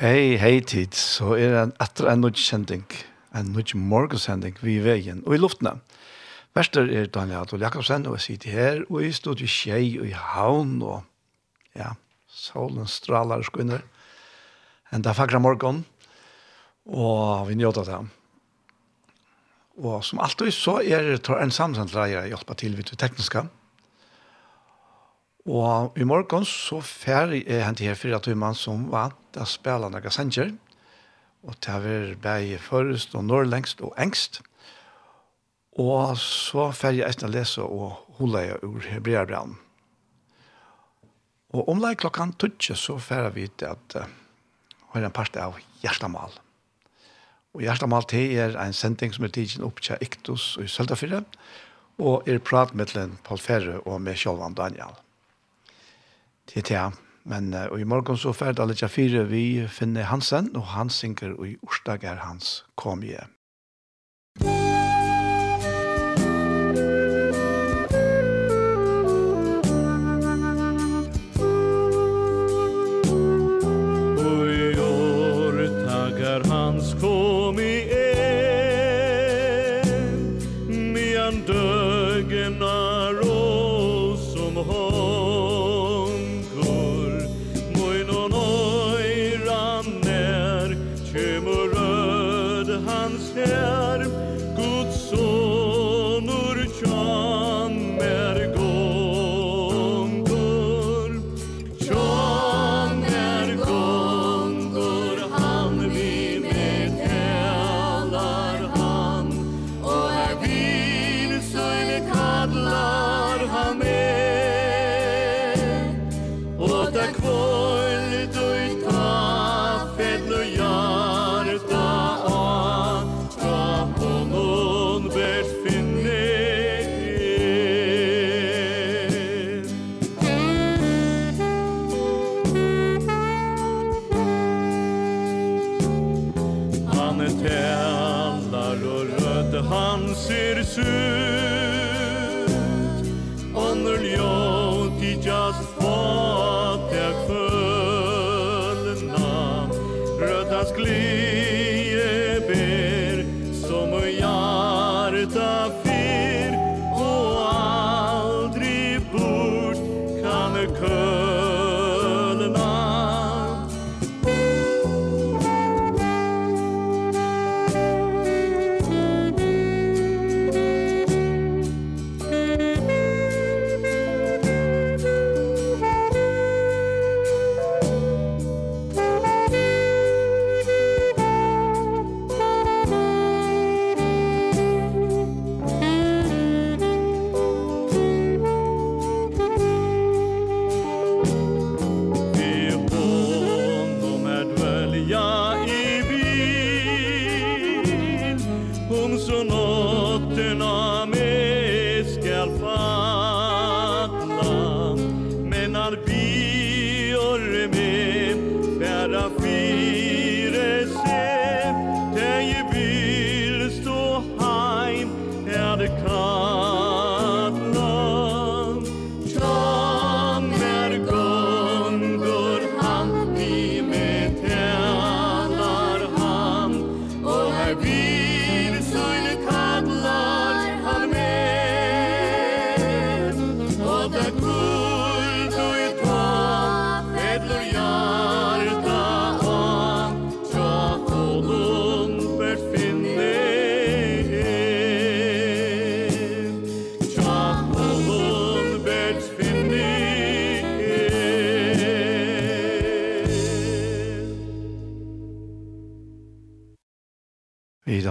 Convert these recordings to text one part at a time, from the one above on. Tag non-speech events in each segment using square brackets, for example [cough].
Hei, hei tid, så er det etter en nødkjending, en nødkjending vi i veien og i luftene. Verster er Daniel Adol Jakobsen, og jeg sitter her, og jeg stod i Kjei og i Havn, og ja, solen straler skunner. En dag fagra morgen, og vi njøter det. Og som alltid så er det en samsamt leier jeg hjelper til vidt det tekniske. Og i morgen så færre er han hent her fire timer som var det spiller noen sanger, og det er bare først og nordlengst og engst. Og så fer jeg etter å lese og holde jeg ur Hebreabraun. Og omlai klokkan tutsi så fer vi til at uh, har en part av Gjerstamal. Og Gjerstamal til er en sending som er tidsen opp til Iktus og i Søltafyrre, og er prat med Paul Ferre og med Kjolvan Daniel. Det er det Men uh, og i morgen så ferd alle tja fire vi finner Hansen, og han synker og i orsdag er hans kom hjem.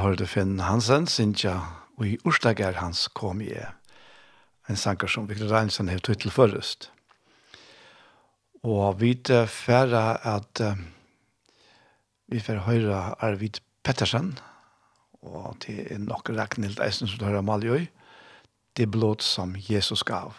hørte Finn Hansen, Sintja, og i Urstager hans kom i en sanger som Victor Reinsen har tog til først. Og vi færre at uh, vi får høre Arvid Pettersen, og til er nok Ragnhild Eisen som du hører Maljøy, det blod som Jesus gav.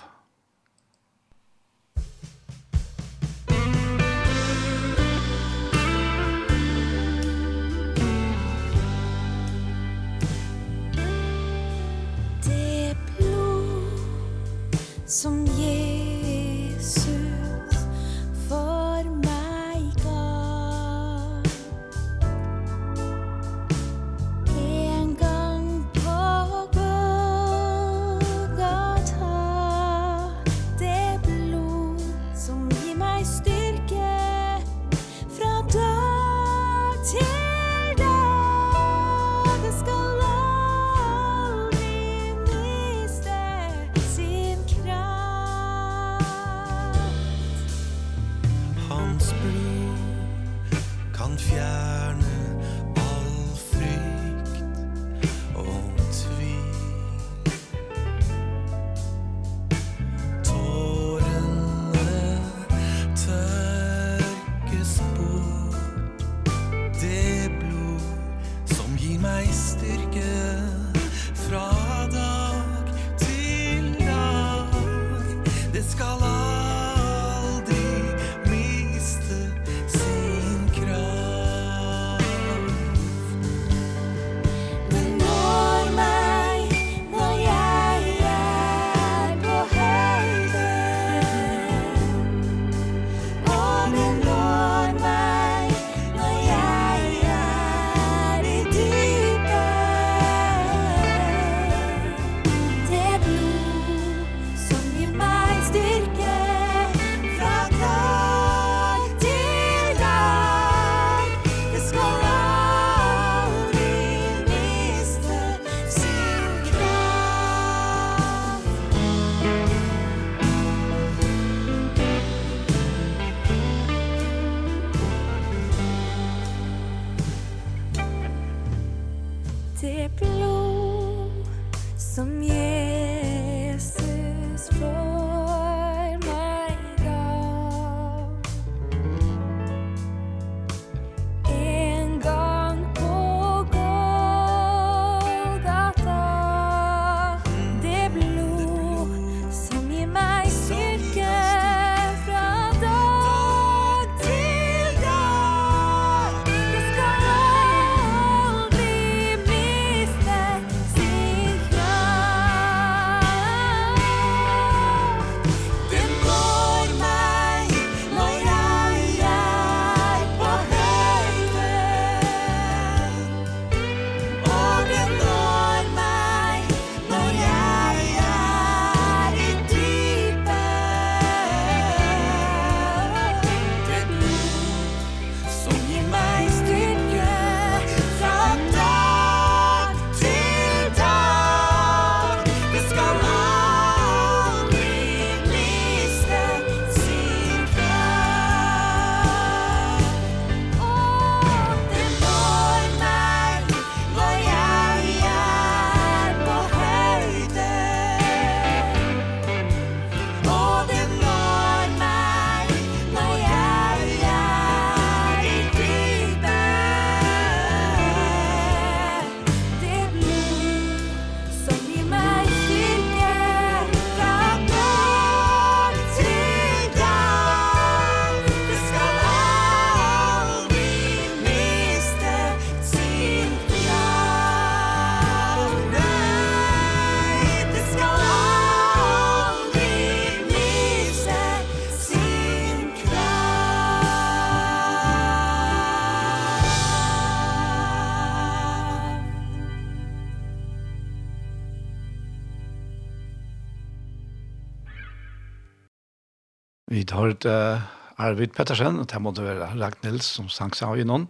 Arvid, uh, Arvid Pettersen, og det måtte være Ragnhild som sang seg av i noen.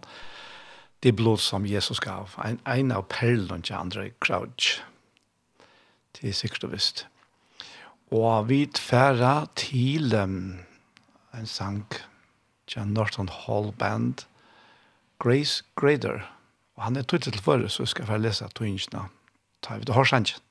Det blod som Jesus gav, en, en av perlen til andre kraut. Det er sikkert og visst. Og vi tverra til um, en sang til Norton Hall Band, Grace Grader. Og han er tøytet til forrige, så skal jeg få lese tøyngene. Ta vi til hårsangen.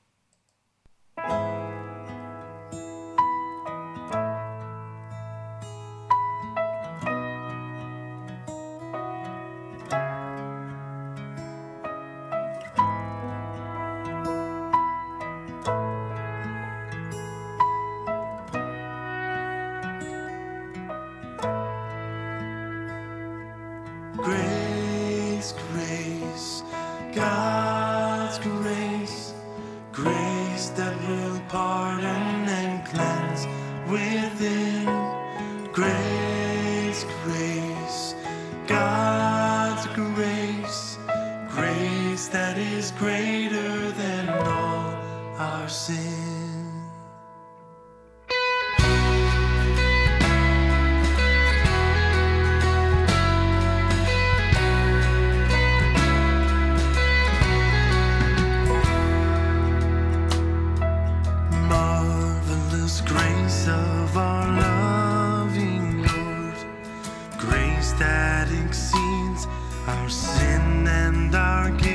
Our sin and our guilt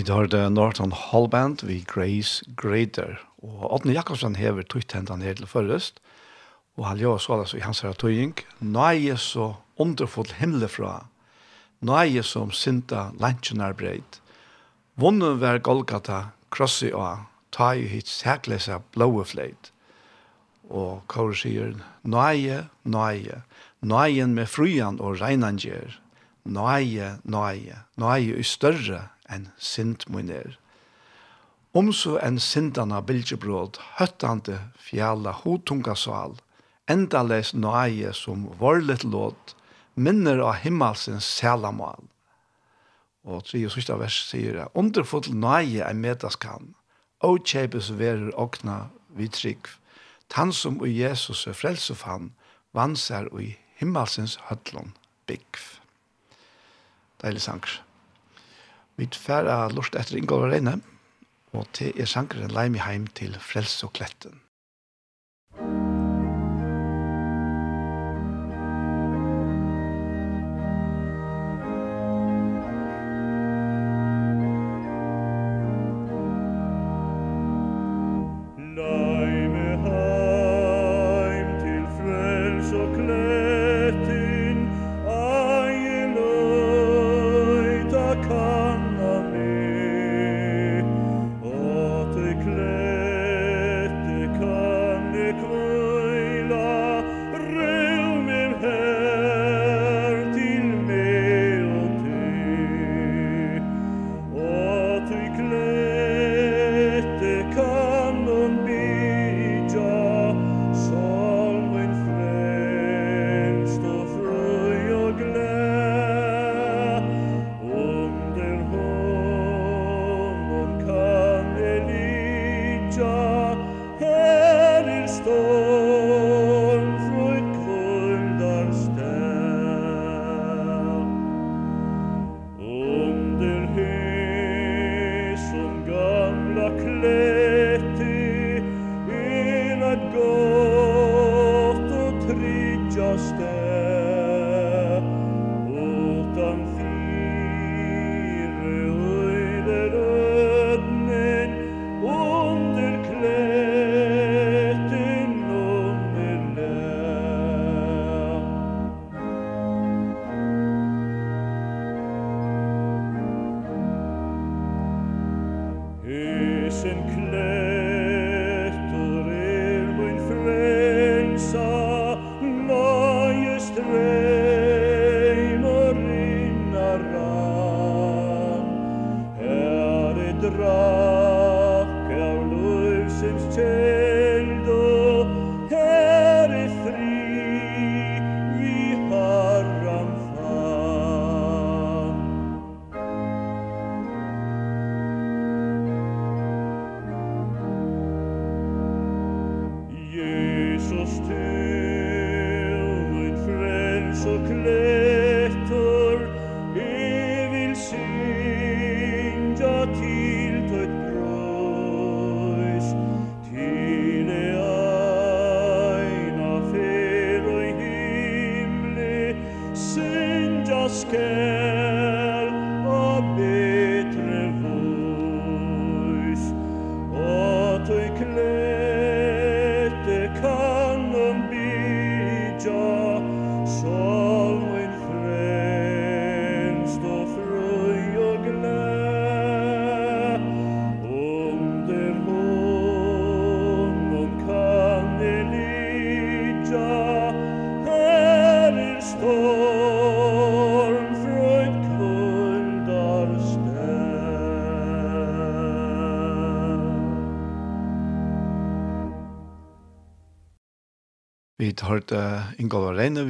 Vi tar det Norton Hall Band, vi Grace Grader. Og Odne Jakobsen hever tøyt hentan her til først. Og han gjør så altså i hans her tøying. Nå er jeg så underfull himmel fra. Nå er jeg som sinta lantjenar breit. Vunnen var Golgata, krossi og ta i hitt sæklesa blåe fleit. Og Kåre sier, nå er jeg, nå er jeg. Nå er jeg med frujan og reinan gjer. Nå er jeg, nå er jeg. Nå er jeg i større en sint mun er. Om så en sintana bilgebråd, høttande fjalla hotunga sal, endales nøye som vorlet låt, minner av himmelsens sælamal. Og tre og sista vers sier det, underfull nøye er medaskan, og kjepes verer okna vid trygg, tann som og Jesus er frelsefan, vanser og i himmelsens høtlån byggv. Deilig sanger. Vi tverra lort etter Ingolvar Reine, og til er sangren Leimi heim til Frelse og Kletten.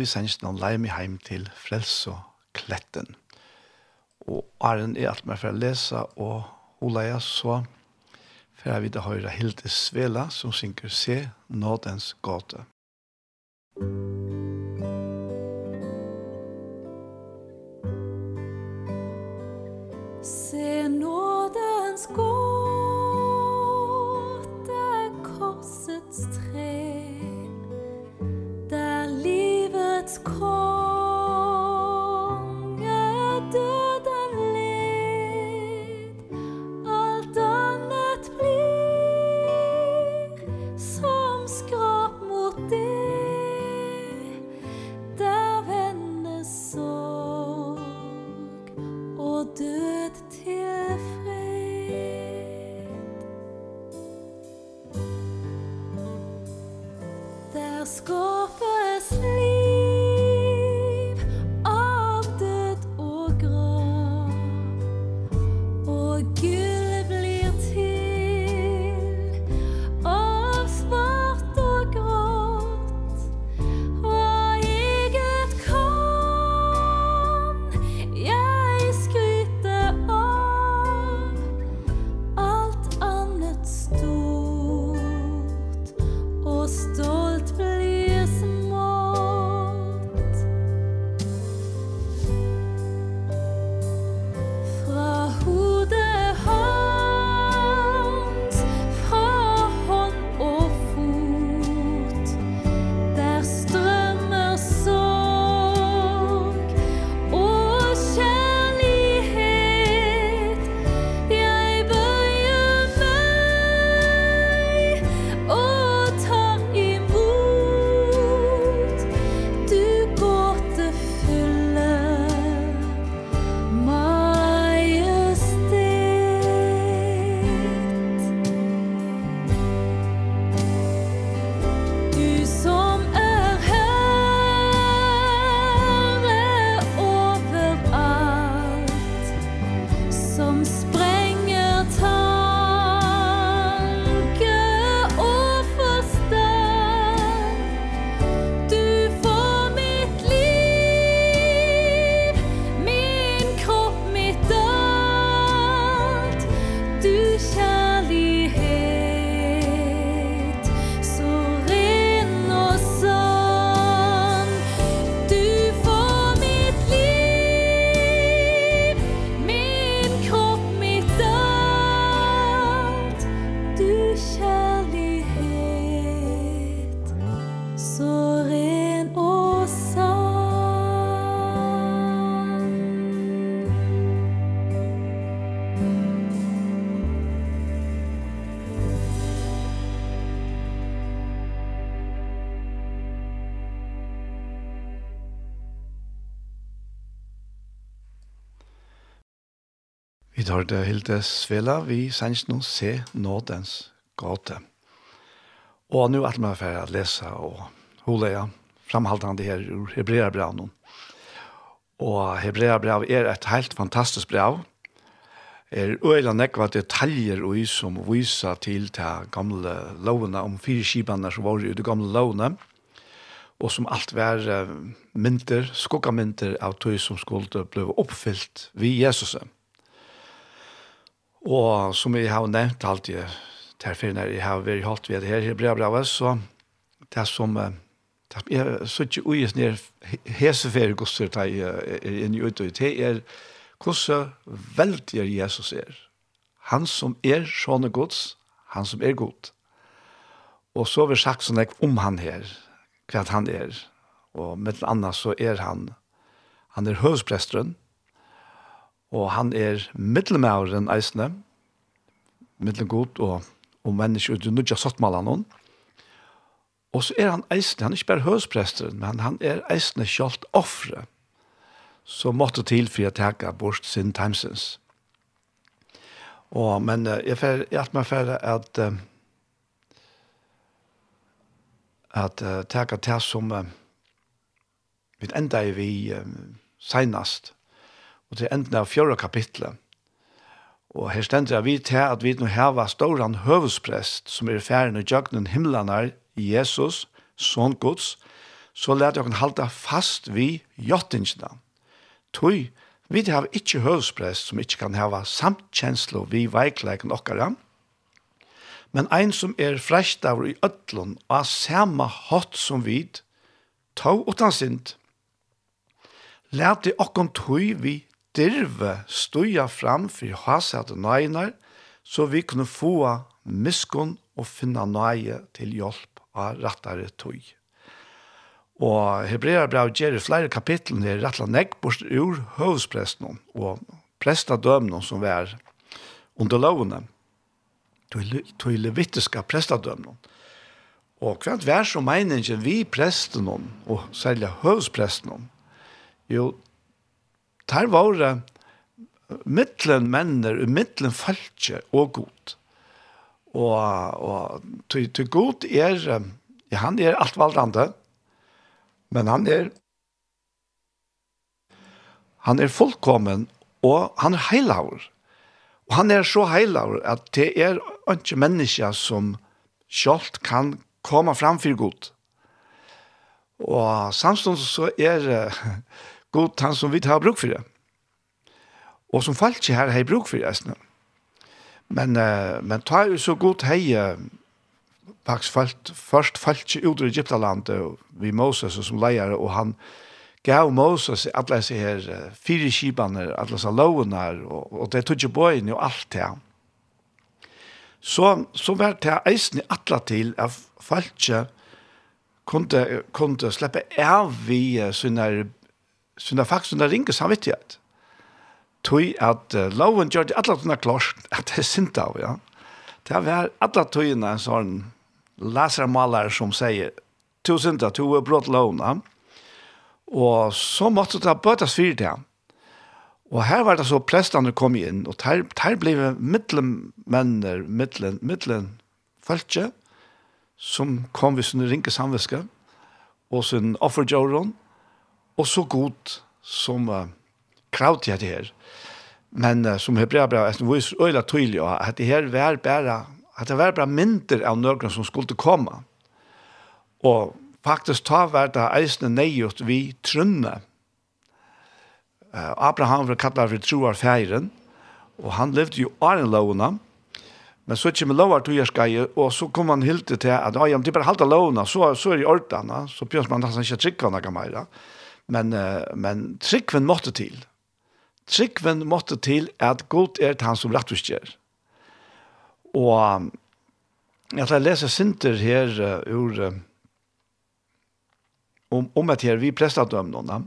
vi sendt noen leim i heim til Frels Og Arjen er alt med for å lese, og Ola jeg så, for jeg vil høre Hilde Svela, som synker Se, Nådens gåte». hørte Hilde Svela vi sanns noen se nådens gate. Og nå er det meg for å lese og hole jeg framhaltende her ur Hebreabravn. Og Hebreabrav er et helt fantastisk brev. Er øyla nekva detaljer og som viser til de gamle lovene om fire skibene som var i de gamle lovene og som alt var mynter, skoggamynter av tog som skulle bli oppfylt vid Jesus. Og som jeg har nevnt alltid, derfor når jeg har vært holdt ved det her, bra, bra, så det som det er så ikke uges ned heseferie gosser da jeg er inne ute ut, det er hvordan veldig er Jesus er. Han som er sånne gods, han som er god. Og så har vi sagt sånn om han her, hva han er. Og med det andre så er han, han er høvspresteren, og han er middelmæren eisne, middelgod og, og mennesker, du nødja sottmalen hon. Og så er han eisne, han er ikke bare høspresteren, men han er eisne kjalt offre, som måtte til for å teke bort sin timesens. Og, men jeg er alt med meg fer at at uh, teka til som uh, vi enda er vi uh, senast, og til enden av fjorda kapitlet. Og her stender jeg vidt til at vi nå heva ståran høvesprest som er ferdig og jøgnen himlanar i Jesus, sånn gods, så lær dere halda fast vi jottingene. Tøy, vi har ikkje høvesprest som ikkje kan heva samtkjenslo vi veikleik okkara, men ein som er frest av i ødlån og er samme hatt som vid, ta utan sint. Lær det okkom tøy vi dirve stuja fram for hasat nøyner, så vi kunne få miskunn og finna nøye til hjelp av rattare tøy. Og Hebrea brev gjør i flere kapitlen her rettla nekk bort ur høvespresten og prestadømnen som var under lovene. Tøy levitiska prestadømnen. Og hva er det som meningen vi presten og særlig høvespresten, jo, tar våre mittlen menner, mittlen falske og god. Og, og til, til god er, ja, han er alt valdande. men han er, han er fullkommen, og han er heilaver. Og han er så heilaver at det er ikke mennesker som sjalt kan komme fram for god. Og samstånd så er god han som vi har bruk for det. Og som falt ikke her har bruk for det. Men, uh, men ta jo så god hei uh, faktisk falt, først falt ikke ut i Egyptalandet vi Moses som leier, og han gav Moses alle disse her uh, fire kibene, alle disse lovene, og, og det tog ikke bøyene og alt det. Så, så var det eisen i atle til at falt ikke kunne, kunne slippe av vi så det [laughs] er faktisk en ringe samvittighet. Tøy at uh, loven gjør det alle tøyene klart at det er sint av, ja. Det er alle tøyene en sånn lasermaler som sier to sint av, to er brått loven, ja. Og så måtte det bøtes fire til han. Og her var det så prestene kom inn, og der, der ble middelmenner, middelen, middelen, følge, som kom ved sin ringe samviske, og sin offerjøren, og og så god som uh, kravt jeg det her. Men uh, som hebrea bra, jeg var jo øyla tydelig at det her var bare, at det var bare mindre av nøkron som skulle komme. Og faktisk ta var det eisende nøyot vi trunne. Uh, Abraham var kallet for troar feiren, og han levde jo åren lovene, Men så kommer lovar til Jerskai, og så kommer han hilti til at ja, det er bare halda lovene, så, så er det i ordene, så bjørs man nesten ikke trykka noe mer. Ja men, men tryggven måtte til. Tryggven måtte til at god er han som rettvis gjør. Og jeg skal lese Sinter her uh, ur uh, om, om at her vi prestadømnene.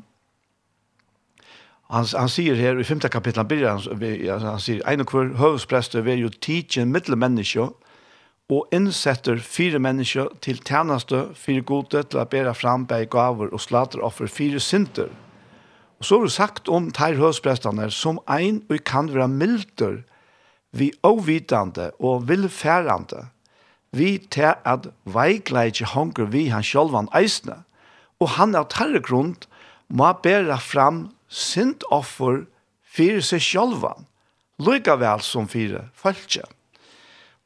Han, han sier her i 5. kapitlet, han, han sier, «Ein og hver høvesprester vil jo tidsen middelmenneske, og innsetter fire mennesker til tjeneste, fire gode til å bære fram bære gaver og slateroffer, fire synder. Og så har du sagt om teir høsprestene som ein og kan være milder, vi avvidande og vilfærande, vi til at veikleidje honker vi han sjølvan eisne, og han av tarre grunn må bære fram syndoffer fyrir seg sjølvan, lykkevel som fire følgjene.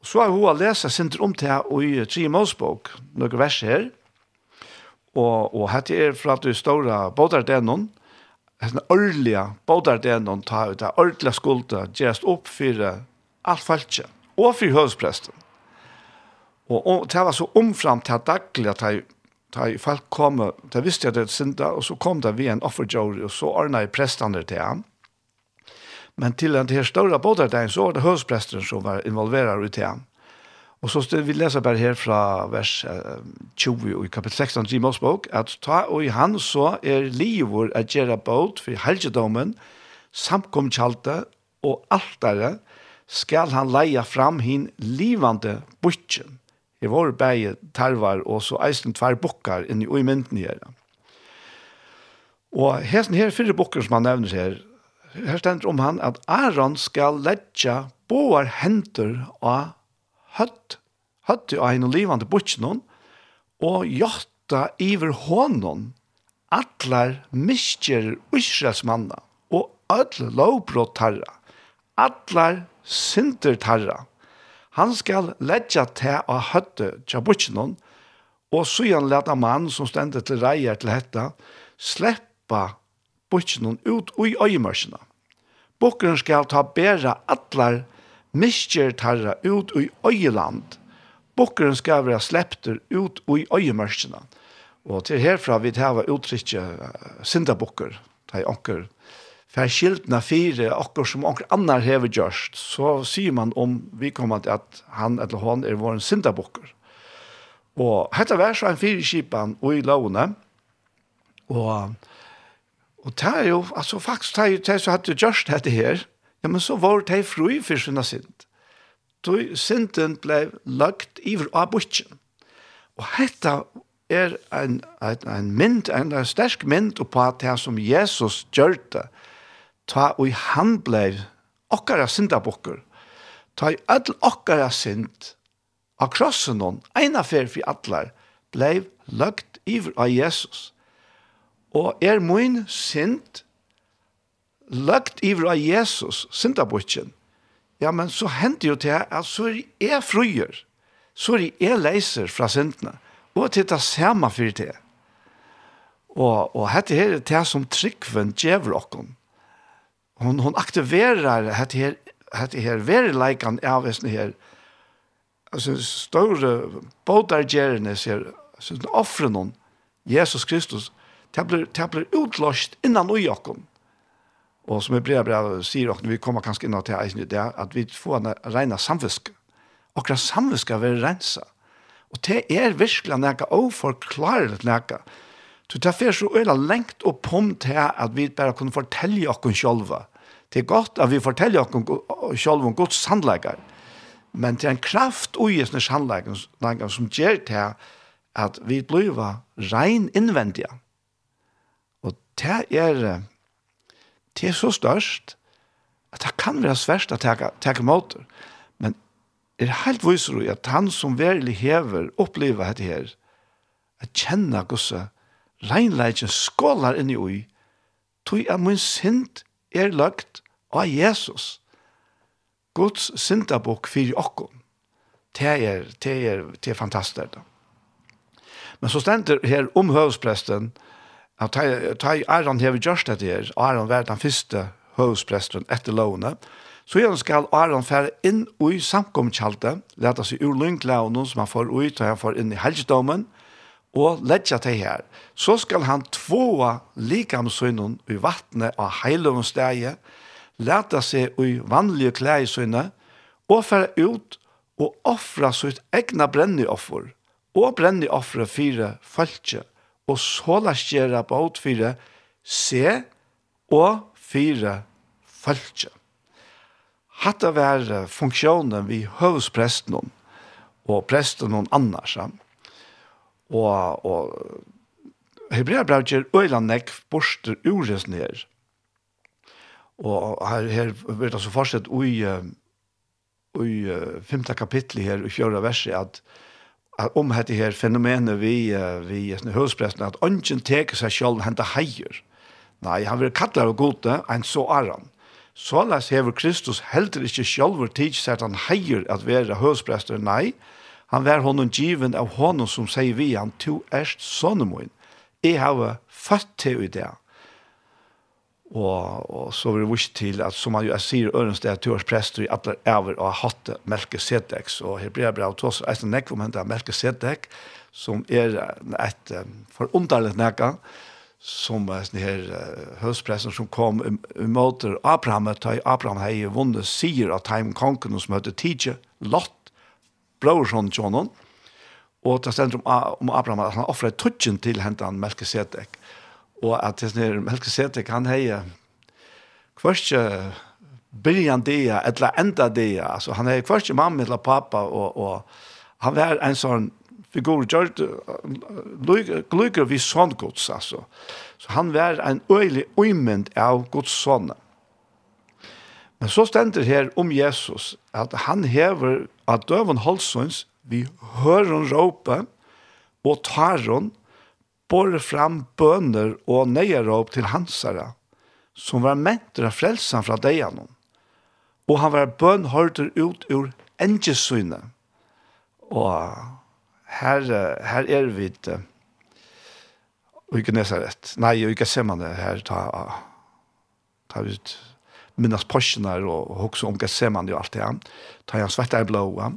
Så har hun lesa sinter om til i Tri Målsbok, noen vers her. Og, og hette er fra at du ståra bådardenon, den ordentlige bådardenon, ta ut av ordentlige skulda, gjerst opp for alt falskje, og for høvespresten. Og, og det var så omfram til daglig at jeg i folk kom, da visste jeg det synda, og så kom det vi en offerjord, og så ordnet jeg prestene til ham. Men til den her større bådardeien så var det høspresteren som var involverad i til han. Og så vi leser bare her fra vers 20 i kapittel 16 i Mosbok, at ta og i han så er livor at gjøre båt for helgedommen, samkomkjalte og altare, skal han leia fram hin livande butchen. Det var bæje tarvar og så eisen tvær bokkar inn i mynden her. Og hesten her fyrre bokkar som han nevner her, her stender om han at Aaron skal letja boar henter av høtt, høtt av en livande butjen og jotta iver hånden atlar miskjer Israelsmanna og öll lovbrott tarra, atlar synder tarra. Han skal letja te av høtte tja butjen og søyan leta mann som stender til reier til hetta, sleppa butchen ut ui øyemørsene. Bukkeren skal ta bæra atlar miskjer tarra ut ui øyeland. Bukkeren skal være slepter ut ui øyemørsene. Og til herfra vi hava uttrykje syndabukker, de onker, for skiltene fire, akkur som onker annar hever gjørst, så sier man om vi kommer til at han eller hon er vår syndabukker. Og hette var så en fire skipan og i lovene, og Og det er jo, altså faktisk, det er jo det som hadde gjørst dette her, ja, men så var det fru for sinne sint. Så sinten ble lagt iver av butjen. Og dette er en, en, en mynd, en, en sterk mynd på at det som Jesus gjør det, ta og han ble okkara sindabokker, ta i all okkara sind, av krossen hon, eina fer for atler, blei lagt iver av Jesus og er mun sint lagt iver av Jesus, syndabutjen, ja, men så hender jo til at så er jeg frøyer, så er jeg leiser fra syndene, og til det samme for det. Og, og dette her er det som tryggven djever okken. Hun, hun aktiverer dette her, dette her verileikan av denne her, altså større bådargjerne, sier, offren hun, Jesus Kristus, Det blir, det blir utlåst innan ui okkom. Og som Hebrea brev sier okkom, vi kommer kanskje innan til eisen i det, at vi får en reina samviske. Okra samviske vil rensa. Og det er virkelig nekka oforklarelig nekka. Så det er så øyla lengt og pom til at vi bare kunne fortelle okkom sjolva. Det er godt at vi forteller okkom sjolva om gods sandleikar. Men det er en kraft ui i sannleikar som gjør til at vi blir rein innvendige. Og det er, det er så størst, at det kan være svært å ta tar måter. Men er helt viser jo at han som virkelig hever opplever dette her, at kjenne gosse, reinleitjen skålar i ui, tog at min sint er lagt av Jesus. Guds syndabok fyrir okkom. Det er, det er, det er fantastisk. Men så stender her om høvespresten, at ta Aron hever gjørst det her, Aron var den første høvespresteren etter lovene, så gjerne skal Aron fære inn i samkomkjaldet, lete seg ur lyngklævene som han får ut, og han får inn i helgedommen, og ledja til her. Så skal han tvåa likamsønnen i vattnet av heilovnsteget, leta seg i vanlige klæsønne, og fære ut og offra sitt egna brenneoffer, og brenneoffer fire falskje og så la skjera båt fire se og fire følge. Hatta var funksjonen vi høves presten og presten noen annars. Og, og Hebreabrevet gjør øyla nekk borster ures ned. Og her, her vil det så fortsett i, i femte kapittel her i fjøra verset at om hette her fenomenet vi, vi i høvdspressen, at ønsken teker seg selv hente heier. Nei, han vil kalle av gode, en så er han. Såleis hever Kristus heldur ikkje sjálfur tids at han heier at vera høvdsprester, nei, han vær honom given av honom som sier vi han, to erst sonnemoin, jeg har født til i det, Og, og så var det vist til at, som man jo sier, Ørensted er tørs prester i alle over og har hatt Melke Sedek. Så Hebrea brev til oss, eisen nekk om henne Melke Sedek, som er et um, forunderlig nekka, som er sånn her uh, høstpressen som kom i um, måter Abraham, da Abraham hei vunnet sier at Time Konken som heter Tidje, Lott, brorsson Jonon, og det stender om, om Abraham at han offret tutjen til hentan Melke Sedek og at det er melke sete kan heie kvarske byrjan dia, etla enda dia, altså han er kvarske mamma eller pappa, og, og han var en sånn figur, gjørt, glukker vi sånn gods, altså. Så han var en øylig uimend av gods sånne. Men så stender her om Jesus, at han hever at døven holdsons, vi hører hun råpe, og tar hun, bor fram bøner og nøyeråp til hansara, som var mentor av frelsan fra deianon. Og han var bønhørter ut ur engesynet. Og her, her er vi ikke Og ikke Nesaret. Nei, og ikke det her ta, ta ut minnes porsjoner og hokse om Gethsemane og alt det. Ta hans svette er blåa.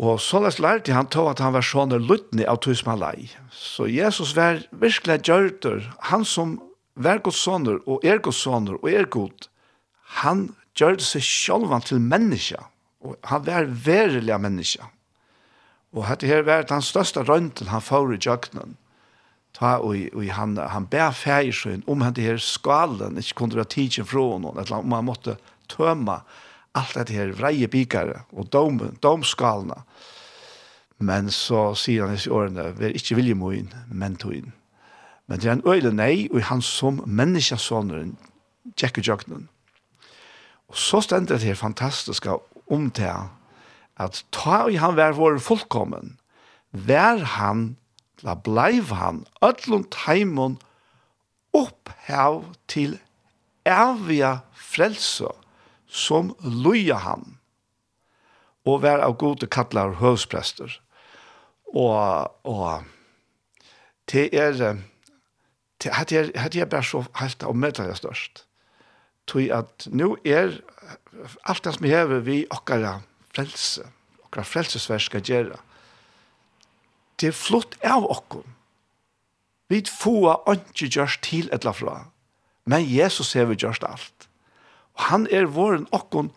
Og sånnes lærte han tog at han var sånne luttende av tog lei. Så Jesus var virkelig gjørter, han som var god sånner og er god sånner og er god, han gjør seg selv til menneske, og han var verilig menneske. Og dette her var den største rønten han får i jøkkenen. Ta og, og han, han ber feiersøyen om dette her skalen, ikke kunne være tidsen fra noen, eller om han måtte tømme, allt det här vreje bikare och dom domskalna. Men så sier han i årene, vi er ikke vilje moin, men toin. Men det er en øyne nei, og han som menneskesåneren, Jack og Jøgnen. Og så stender det her fantastiske om at ta i han vær vår fullkommen, vær han, la bleiv han, ødlund heimon, opphav til evige frelser som loja han, og vær av gode kallar høvsprester. Og, og det er, det er, det er, bare så helt og medelig størst. Tui at nu er alt det som vi hever vi okkara frelse, okkara frelsesverk skal gjøre. Det er flott av okkom. Vi får ikke gjørst til etla fra, men Jesus hever gjørst alt. Han er våren okkon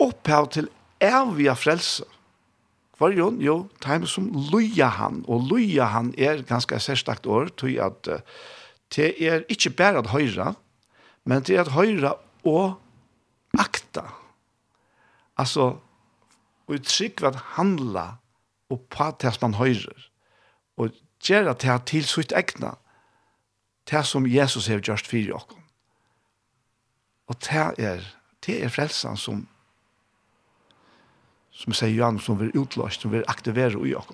opphav til evige frelse. Hvar jo, jo, er som loja han, og loja han er ganske særstakt år, tog at uh, det er ikke bare at høyre, men det er at høyre og akta. Altså, og trygg ved handla og på det man høyrer, og gjøre det til sitt egna, det som Jesus har gjort for dere. Og det er, det er frelsen som, som sier Johan, som vil utlåst, som vil aktivere i oss.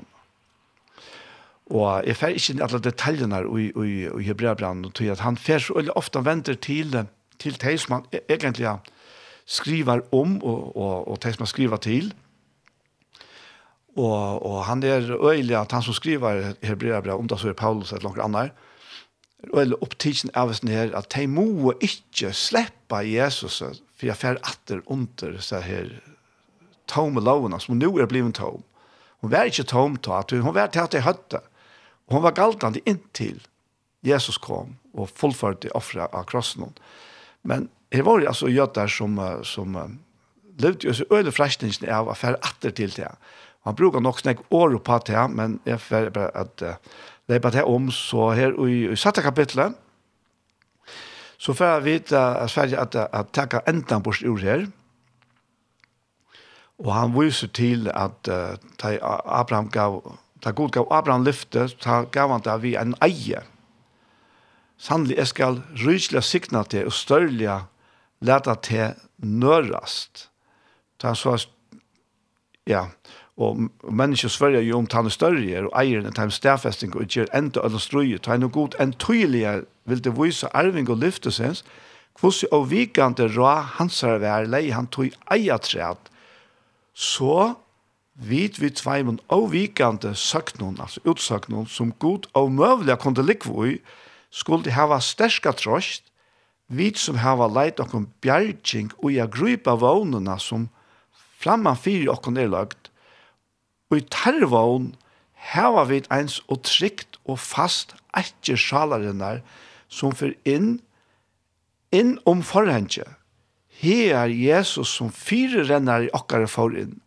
Og jeg fer ikke alle detaljene i, i, i Hebreabrand, og at han fer så veldig ofte venter til, til det som han egentlig skriver om, og, og, og det som han skriver til. Og, og han er øyelig at han som skriver Hebreabrand, om det så er Paulus eller noen andre, eller opptidsen av oss her, at de må ikke slippe Jesus for jeg fer atter under så her tom lovene som nå er blivet tom. Hun var ikke tom ta, hun var til at jeg høtte. Hun var galtende inntil Jesus kom og fullførte offre av krossen. Men det var altså jøder som, som levde jo så øyne frestningen av å fer atter til det. Han brukar nok snakk år på det, men jeg fer bare at leipa det om, så her i, i satte kapitlet, så får jeg vite at Sverige at, at takka enda bort ur her, og han viser til at uh, Abraham gav, da god gav Abraham lyfte, ta gav han det vi en eie. Sannelig, jeg skal rysla sikna til og størlige leta til nørast. Ta så, ja, og mennesker sverger jo om tannet større, og eieren til en stedfesting, og gjør enda eller strøye, ta noe god, en tydeligere vil det vise arving og lyftesens, hvordan og vikende rå hans er vær lei, han tog eiatræt, så vid vi tveimen og vikende søknån, altså utsøknån, som god og møvelig kunne likve i, skulle hava sterska trost, vid som hava leit okkom bjergjeng og jeg grupa vånena som framman fyrir okkom er lagt, Og i tarvån heva vi eins og trygt og fast etter sjalarinnar som fyr inn, inn om forhengje. Her er Jesus som fire rennar i okkare for inn,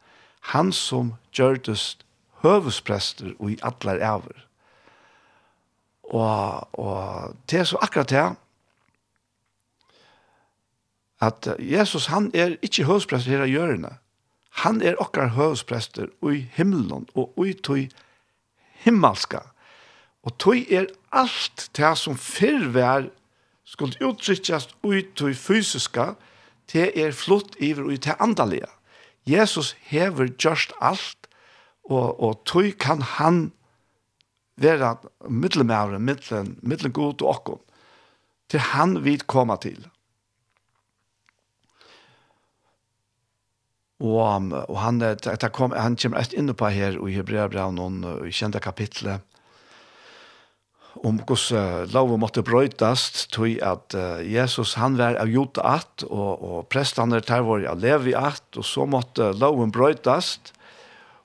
han som gjørtest høvesprester og i atler æver. Og, og det er så akkurat det, at Jesus han er ikke høvesprester her av hjørnet, Han er okkar høvesprester i himmelen og i tog himmelska. Og tog er alt det som fyrvær skulle uttrykkes i tøy fysiska, det er flott iver i det andalige. Jesus hever just alt, og, og tog kan han være middelmævren, middelen, middelen god og okkom. Til han vil koma til. Og, og han, det det kom, han kommer rett inn på her i Hebreabran noen i kjente kapitlet om hvordan lov måtte brøytast tog at uh, Jesus han var av jota at og, og prestene der var av levi at og så måtte loven brøytast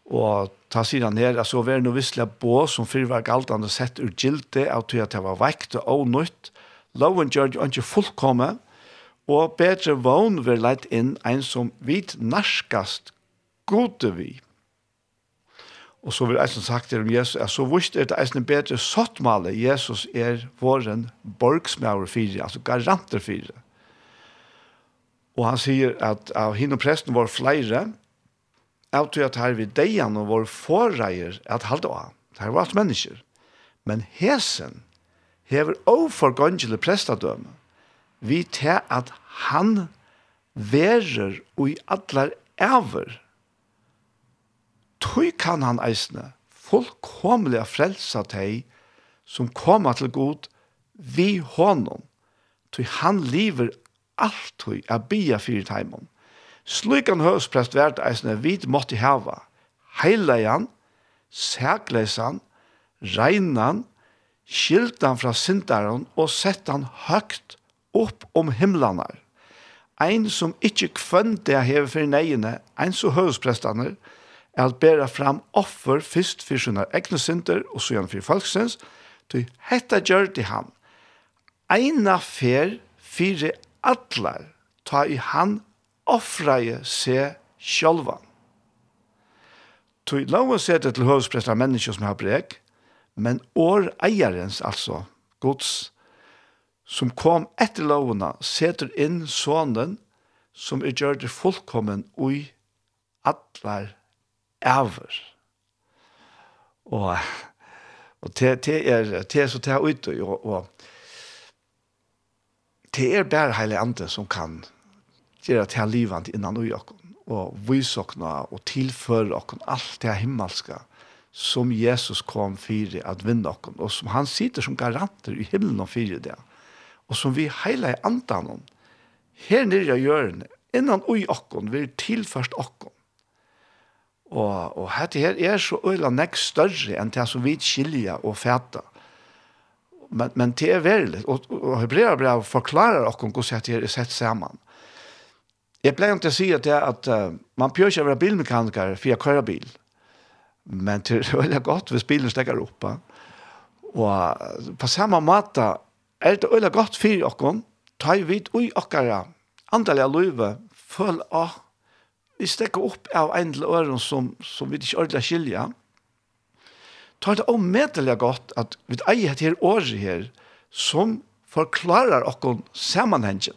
og ta sier han her at var det noe visselig bå som fyrir var galtande sett ur gilte av tog at det var vekt og nytt loven gjør jo ikke fullkomme og bedre vogn vil leit inn ein som vit narskast gode vi. Og så vil eisen sagt det om Jesus, er så vust er det eisen bedre sottmale, Jesus er våren borgsmauer fire, altså garanter fire. Og han sier at av hinn og presten var flere, av til at her vi deian og vår forreier at halde av. Det her var alt mennesker. Men hesen hever overgåndelig prestadømme vi til at han verer og i allar æver, tog kan han eisne fullkomlig frelsa teg som koma til god vi honom, tog han lever alt tog er bia fyrir teimon. Slik han høysprest vært eisne vid måtte heva, heilajan, sækleisan, reinan, skildan fra sindaren og sett han høgt opp om himlanar. Ein som ikkje kvønte jeg hever for neiene, ein som høresprestene, er at bæra fram offer fyrst for sine egne synder og så gjerne for folksens, til hetta gjør det han. Eina fer fire atlar, ta i han offreie se sjølvan. Tui lova seg til høvespresta mennesker som har brek, men år eierens, altså, gods, som kom etter lovene, seter inn sonen som er gjør det fullkommen ui atler æver. Og, og det, det, er, det er så det er ute, og, og det er bare hele andre som kan gjøre det her livet innan ui okken, og vise okken og tilføre okken alt det himmelske som Jesus kom fyrir at vinna okken, og som han sitter som garanter i himmelen og fyrir det. Mm og som vi heila i andan om, her nere i hjørnet, innan ui okkon, vi er tilførst okkon. Og, og dette her er så øyla nekk større enn det som vi skilja og fæta. Men, men det er veldig, og, og Hebrea brev forklarer okkon hvordan dette her er sett saman. Jeg pleier ikke å si at, det, at uh, man pjør ikke å være bilmekaniker for jeg kører bil. Men det er [laughs] veldig godt hvis bilen stekker opp. Og på samme måte er det øyla godt fyrir okkon, ta i vid ui okkara, andalega løyve, føl av, vi stekker opp av ein til øren som, som vi ikke ordentlig skilja, ta det omedelig godt at vi eier et her året her, som forklarar okkon sammanhengen.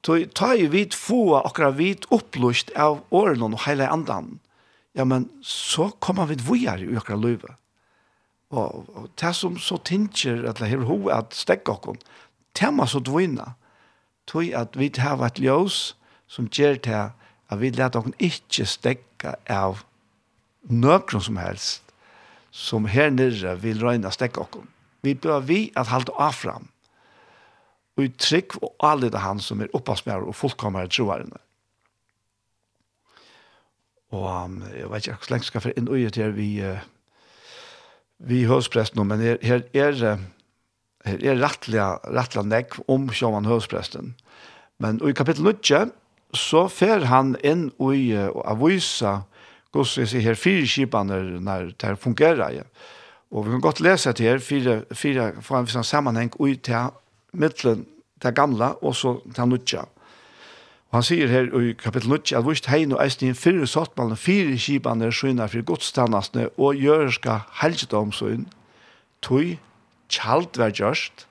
Ta, i vid få okkara vid opplust av åren og heile andan, ja, men så kommer vi vujare i okkara løyve. Og, og det som så tinker at det her ho at stekka okkon, det må så dvina, tog at vi har et ljøs som gjør til at vi lærte okkon ikke stekka av nøkron som helst, som her nere vil røyna stekka okkon. Vi bør vi at halte av fram, og i trygg og alle det han som er opphavsmærer og fullkommere troarene. Og um, jeg vet ikke hvordan lenge skal jeg inn og gjøre til vi uh, vi høvsprest nå, men her, her er her er rettelig, rettelig nekk om Sjåman høvspresten. Men i kapittel 9 så fer han inn og uh, avvisa hvordan jeg sier her fire skipene når det fungerer. Ja. Og vi kan godt lese til her fire, fire fra en sammenheng ut til middelen, til gamla og så til nødja. Mm Og han sier her i kapittel 9 at vist hein og eisen i en fyrre sottmalen fire kibane skyna for godstannasne og gjørska helgedomsøyn tog kjalt vær gjørst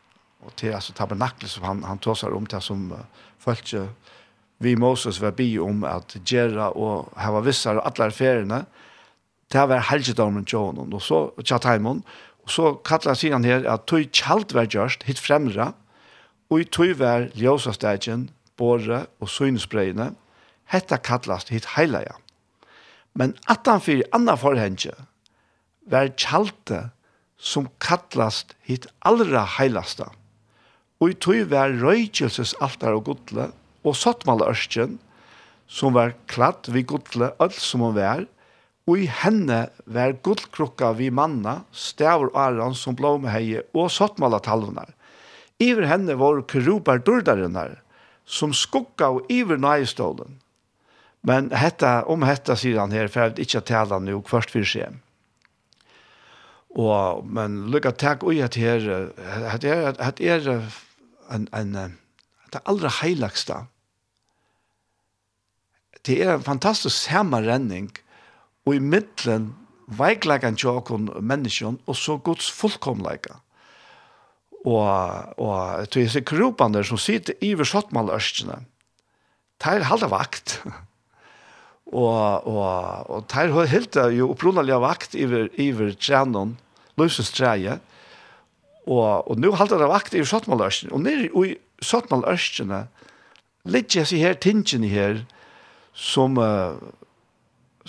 og til altså tabernaklet som han, han tåsar om til som uh, følte vi Moses var bi om at gjerra og hava vissar og allar feriene til var helgedomen tjånen og så tjatheimon og så kallar sier han her at tog kjalt vær gjørst hit fremra og i tog vær ljøsastegjen båre og synsbreiene, hetta kallast hit heilaja. Men attan fyrir anna forhenge, var kjalte som kallast hit allra heilasta. Og i tog var røykjelses altar og godle, og sottmal ørsten, som var kladd vi godle öll som hun var, og i henne var godlkrukka vi manna, stavur aran som blåmeheie og sottmala talvnar. Iver henne var kerubar durdarinnar, som skugga og iver nøyestålen. Men hetta, om hetta sier han her, for jeg vil ikke tale nå først for seg. Og, men lukka takk ui at her, at er, at er en, en, at det allra heilagsta. Det er en fantastisk samarrenning, og i middelen veiklegan tjokken menneskjon, og så gods fullkomlegan og, og til disse kropene som sitter i Vørslottmalørskene, er halda vakt. [laughs] og, og, og tar helt jo opprunnelige vakt iver, iver Trenon, løses treet, og, og nå halda det vakt i Vørslottmalørskene, og nere i Vørslottmalørskene, litt jeg sier her, tingene her, som, uh,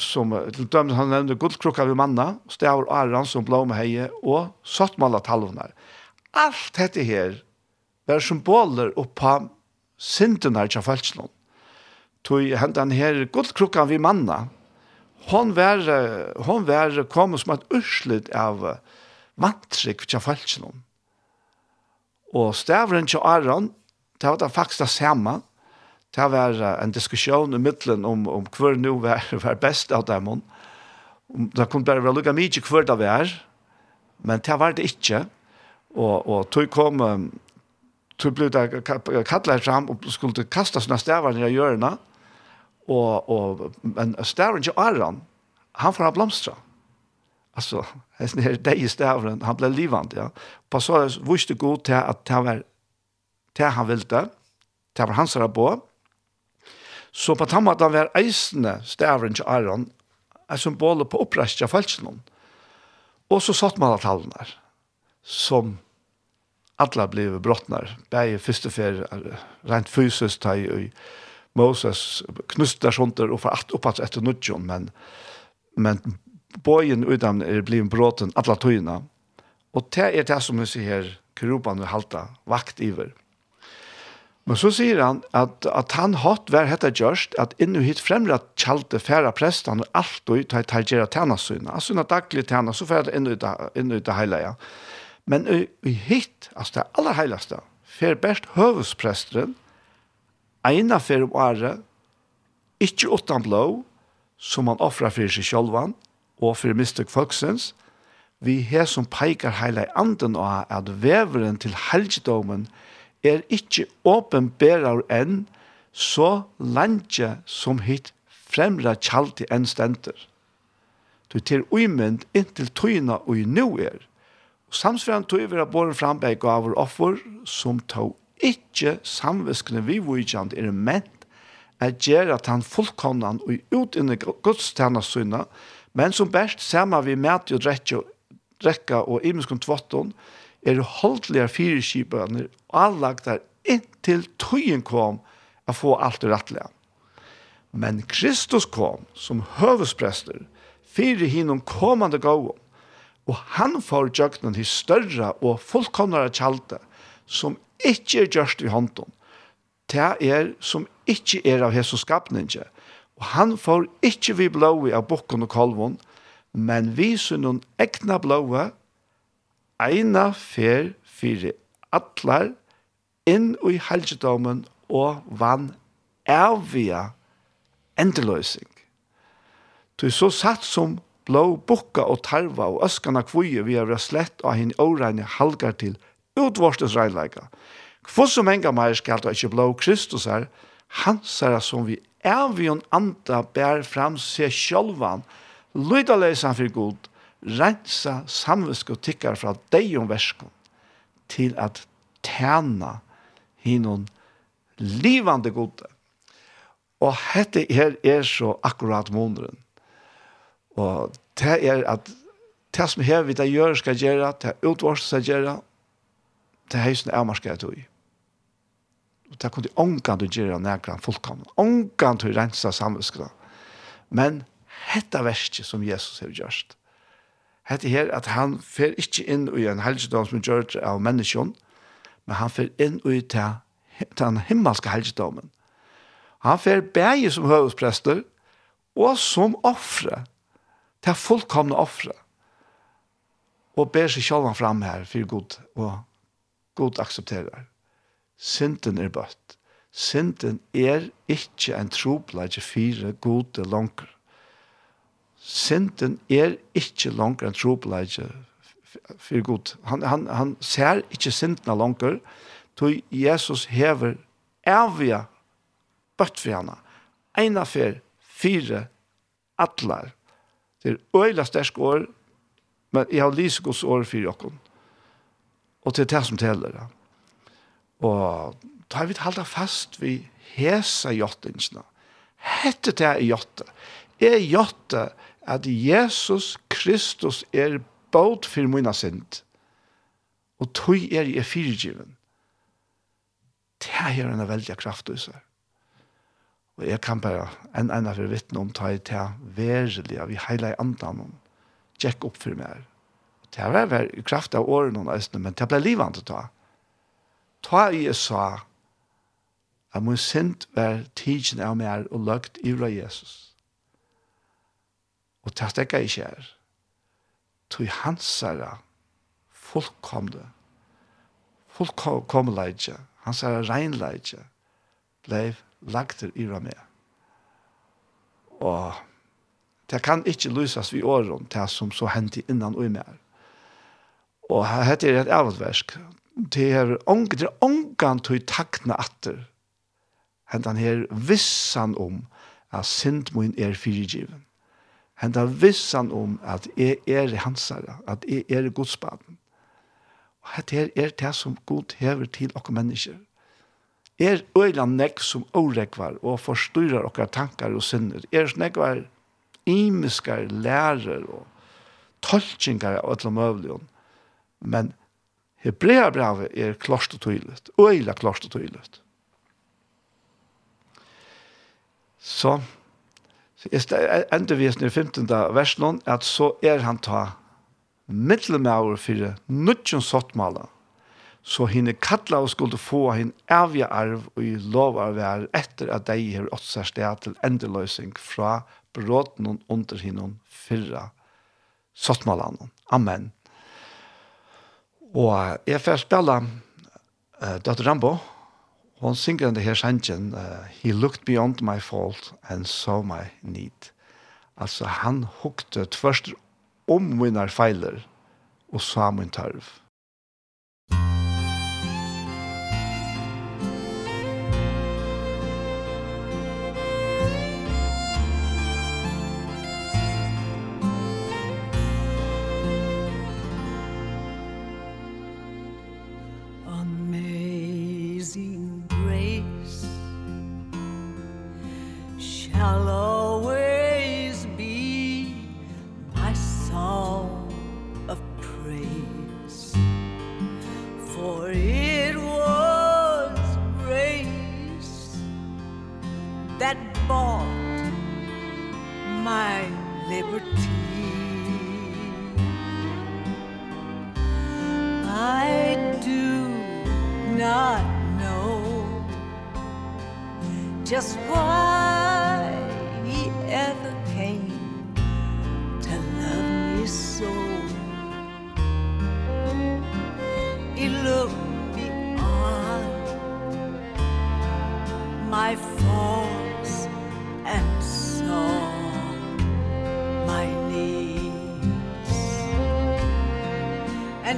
som til dømmen han nevnte guldkrukka ved manna, stavur aran som heie og sottmala talvnar. Alt dette her var symboler oppa synden her til falsknån. Tog hentan her guldkrukkan vi manna. Hon var, hon var kommet som et urslut av vantrykk til falsknån. Og stavren til Aron, det var det faktisk det samme. Det var en diskusjon i midtelen om, om hver nu var, var best av dem. Det kunne bare være lukket mye hver det var, men det var det ikke. Og, og tog kom, tog ble det kattlet fram og skulle kasta sina stavar nere i hjørna, og, og, men stavaren til Aran, han får blomstra. Altså, hesten her deg i stavaren, han ble livand, ja. Passares viste god til at ta var det han ville, det var hans på, Så på tamma at han var eisende stavren til Aron, er symbolet på oppreist av. Og så satt man av tallene der som alla blev brottnar. Bäge första för rent fysiskt ta i Moses knustar sånt och för att uppåt efter nudjon men men bojen utan är blev brotten alla tojna. Och det är det som vi ser här kropan och halta vakt iver. Men så sier han at, at han hatt vær hetta gjørst, at innu hit fremre at kjalte færa prestan og alt og ta tar gjerra syna. Altså når daglig tæna, så færa det innu i det. Ja. Men i, i hitt, altså det allerheiligste, fer best høvespresteren, ena fer om året, ikke utan blå, som han offrer for seg sjølvan, og for mistøk folksens, vi her som peikar heila i anden og at veveren til helgedomen er ikke åpenberar enn så landje som hitt fremra kjalt i en stenter. Du til uimend inntil tøyna og i nu er, Og samsverden tog vi at båren fram beg av vår offer, som tog ikke samviskene vi vujkjant er ment, er gjer at han fullkomnan og ut inni gudstjenestsyna, men som best sama vi mæt og drekka, drekka og imenskom tvotton, er holdlige fyrirskipaner og anlagt der inntil tøyen kom å få alt det rettlige. Men Kristus kom som høvesprester, fyrir hinnom kommande gåvån, Og han får jøgnen til større og fullkomnere kjalte, som ikke er gjørst i hånden. Det er som ikke er av Jesus skapninge. Og han får ikke vi blåi av bokken og kolvon, men vi synnen egna blåi, eina fer fire atlar, inn i helgedommen og vann evige endeløsing. Du er så satt som blå, bukka og tarva og øskana kvuje vi har slett og hinn åregne halgar til utvorstes reinleika. Hvor som enga meir skal da ikkje blå Kristus er, hans er som vi er vi anda bær fram seg sjolvan, lyda leisan for god, rensa samvisk og tikkar fra deg om verskon, til at tæna hinnon livande gode. Og hette her er så akkurat måneden. Og det er at det som her vi da gjør skal gjøre, det er utvarst skal gjøre, det er høysen er marskere tog. Og det kunne ångan du gjøre nærkere fullkomne. Ångan du rensa samvitskene. Men hetta verset som Jesus har gjort, hette her at han fer ikke inn i en helgedom som gjør det av menneskene, men han fer inn i den himmelske helgedommen. Han fer bæge som høvesprester og som offre til fullkomne offre, og ber seg selv fram her for god, og god aksepterer. Sinten er bøtt. Sinten er ikke en trobladje fire gode langer. Sinten er ikke langer en trobladje for god. Han, han, han ser ikke sinten langer, tog Jesus hever evige bøtt for henne. Eina fer fire atler Det er øyla stersk år, men jeg har lyst gos år for jokken. Og til det som teller. Og da har vi halda fast vi hesa jottingsna. Hette det er jotte. Er jotte at Jesus Kristus er båt for mina synd. Og tog er i fyrgiven. Det er en veldig kraft i seg. Og jeg kan bare en ene for vittne om ta i til verelig vi heiler i andan om, tjekk opp for meg. Det var vel i kraft av årene og østene, men det ble livet livende ta. Ta i jeg sa, at min sint var tidsen av meg og løgt i av Jesus. Og det stekker ikke her. Tog hans herre, fullkomne, fullkomne leidje, hans herre regnleidje, blei lagt i yra med. Og det kan ikke lyses vi åren til som så hendte innan og i mer. Og her er det et avutversk. Det er ångan til takna atter. Hentan her vissan om at synd min er fyrigiven. Hentan vissan om at jeg er hansare, at jeg er godsbaden. Og dette er det som god hever til okke mennesker er øyla nek som åregvar og forstyrrar okkar tankar og sinner. Er nekvar imiskar lærer og tolkingar og alle møvlion. Men Hebreabravet er klart og tydelig. Øyla klart og tydelig. Så ender vi i 15. versen at så er han ta mittelmauer for nødgjøn sottmaler så henne kattla og skulle få henne evige arv og i lov av vær etter at de har ått seg sted til endeløsning fra bråten og under henne fyrra sottmalanen. Amen. Og jeg får spille uh, Dr. Rambo. Hun synger den her sangen, uh, He looked beyond my fault and saw my need. Altså han hukte tvørst om mine feiler og sa min tørv. hello.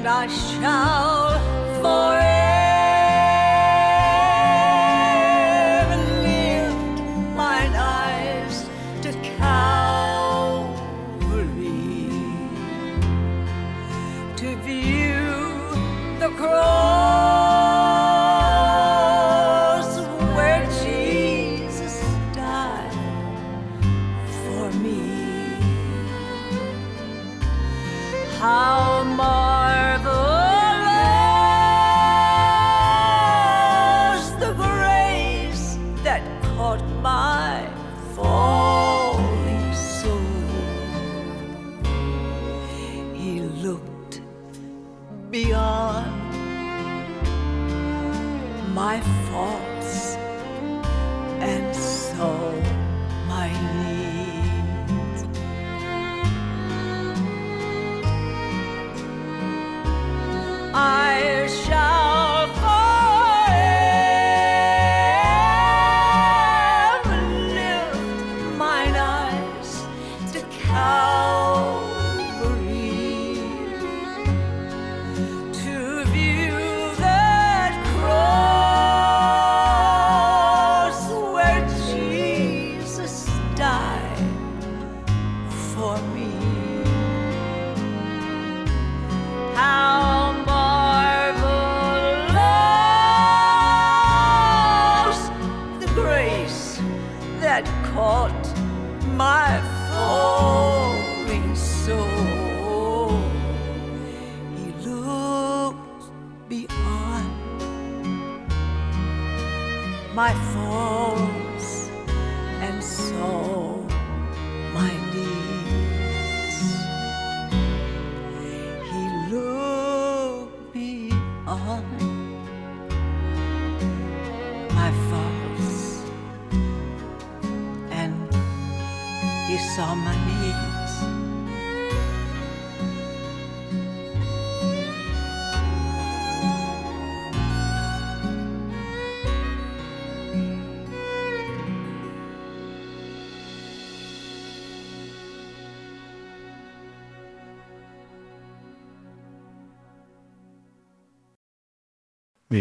aşağı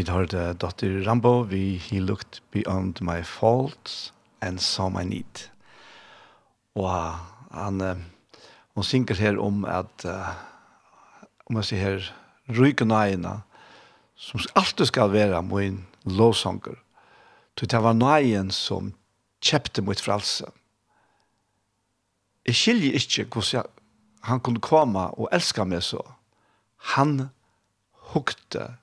Vi det dotter Rambo, vi He Looked Beyond My Faults and Saw My Need. Og han, hun synger her om at, om jeg sier her, ryken nøyene, som alltid skal være min lovsanger. Så det var nøyen som kjøpte mot frelse. Jeg skiljer ikke hvordan han kunne komme og elske meg så. Han hukte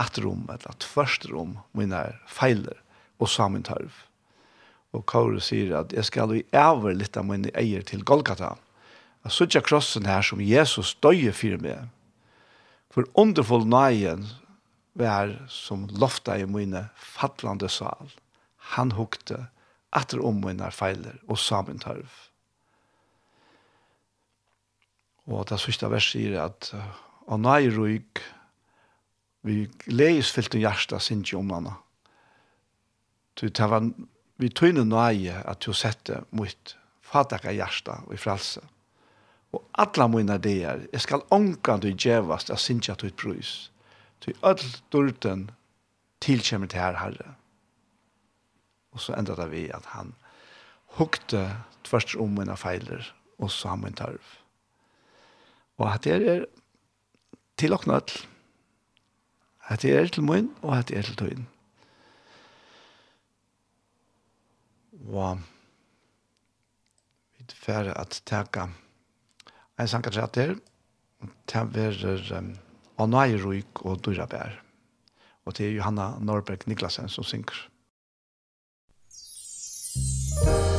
ett rum, eller ett först rum, mina fejler och samen tarv. Och Kauri säger att jag ska i över lite av mina äger till Golgata. Jag sitter krossen här som Jesus döjer för mig. För underfull nöjen var som lofta i mina fattlande sal. Han hukte atter om mina fejler og samen tarv. Og det sista verset sier at «Og nøy Ruik, vi leis fyllt en hjärsta sin ikke om henne. Det var, vi tøyne nøye at du sette mot fatakka hjärsta og i fralse. Og alla mine ideer, jeg skal ångan du djevast, jeg synes ut at du prøys. Så tilkjemmer til her herre. Og så enda det vi at han hukte tvers om mine feiler, og så har min tarv. Og at det er til og At det er til min, og at det er til tøyen. Og vi er ferdig at teka en sang at det er til å um, anøyryk og dyrabær. Og det er Johanna Norberg Niklasen som synger. Musikk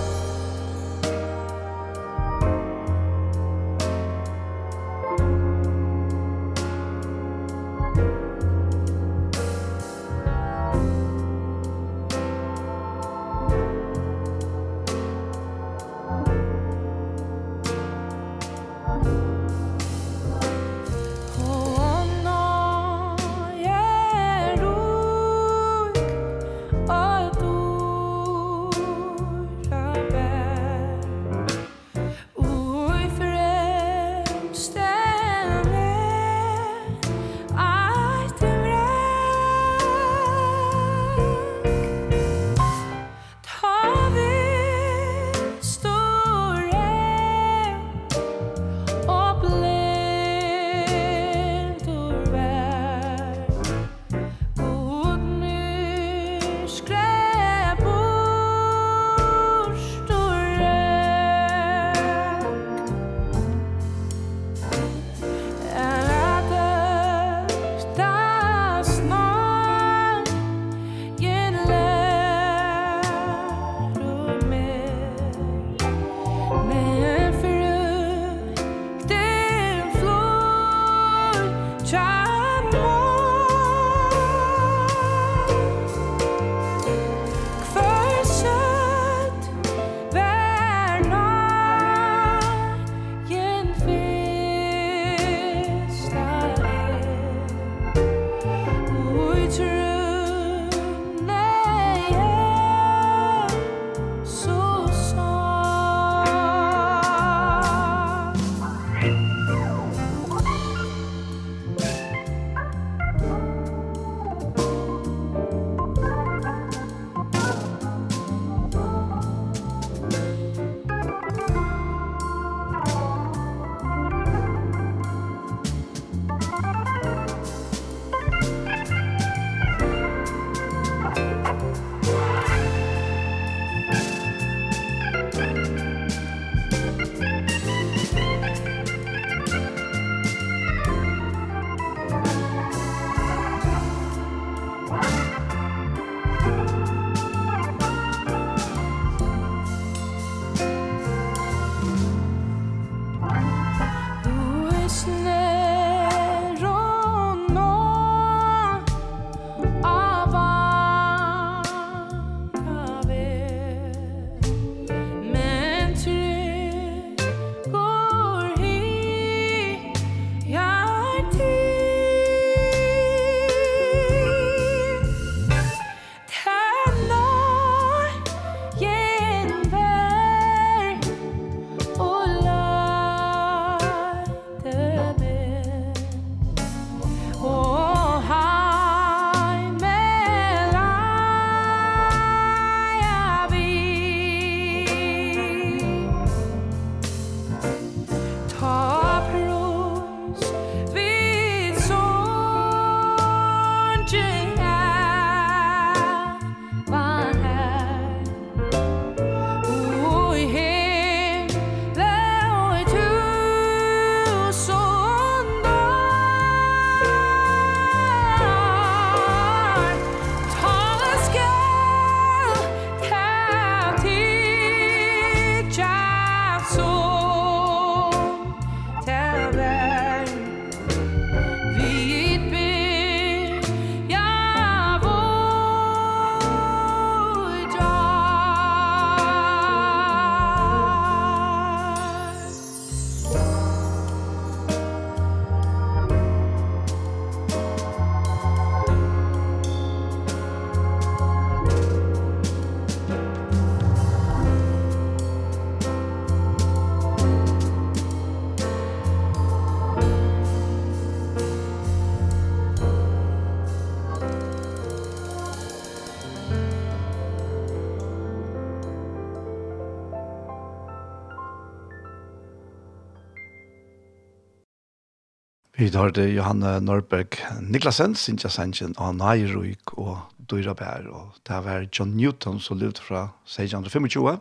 Vi tar det Johanne Norberg Niklasen, Sintja Sanchen, og Nairuik og Dyra Bær. Og det var John Newton som levde fra 1625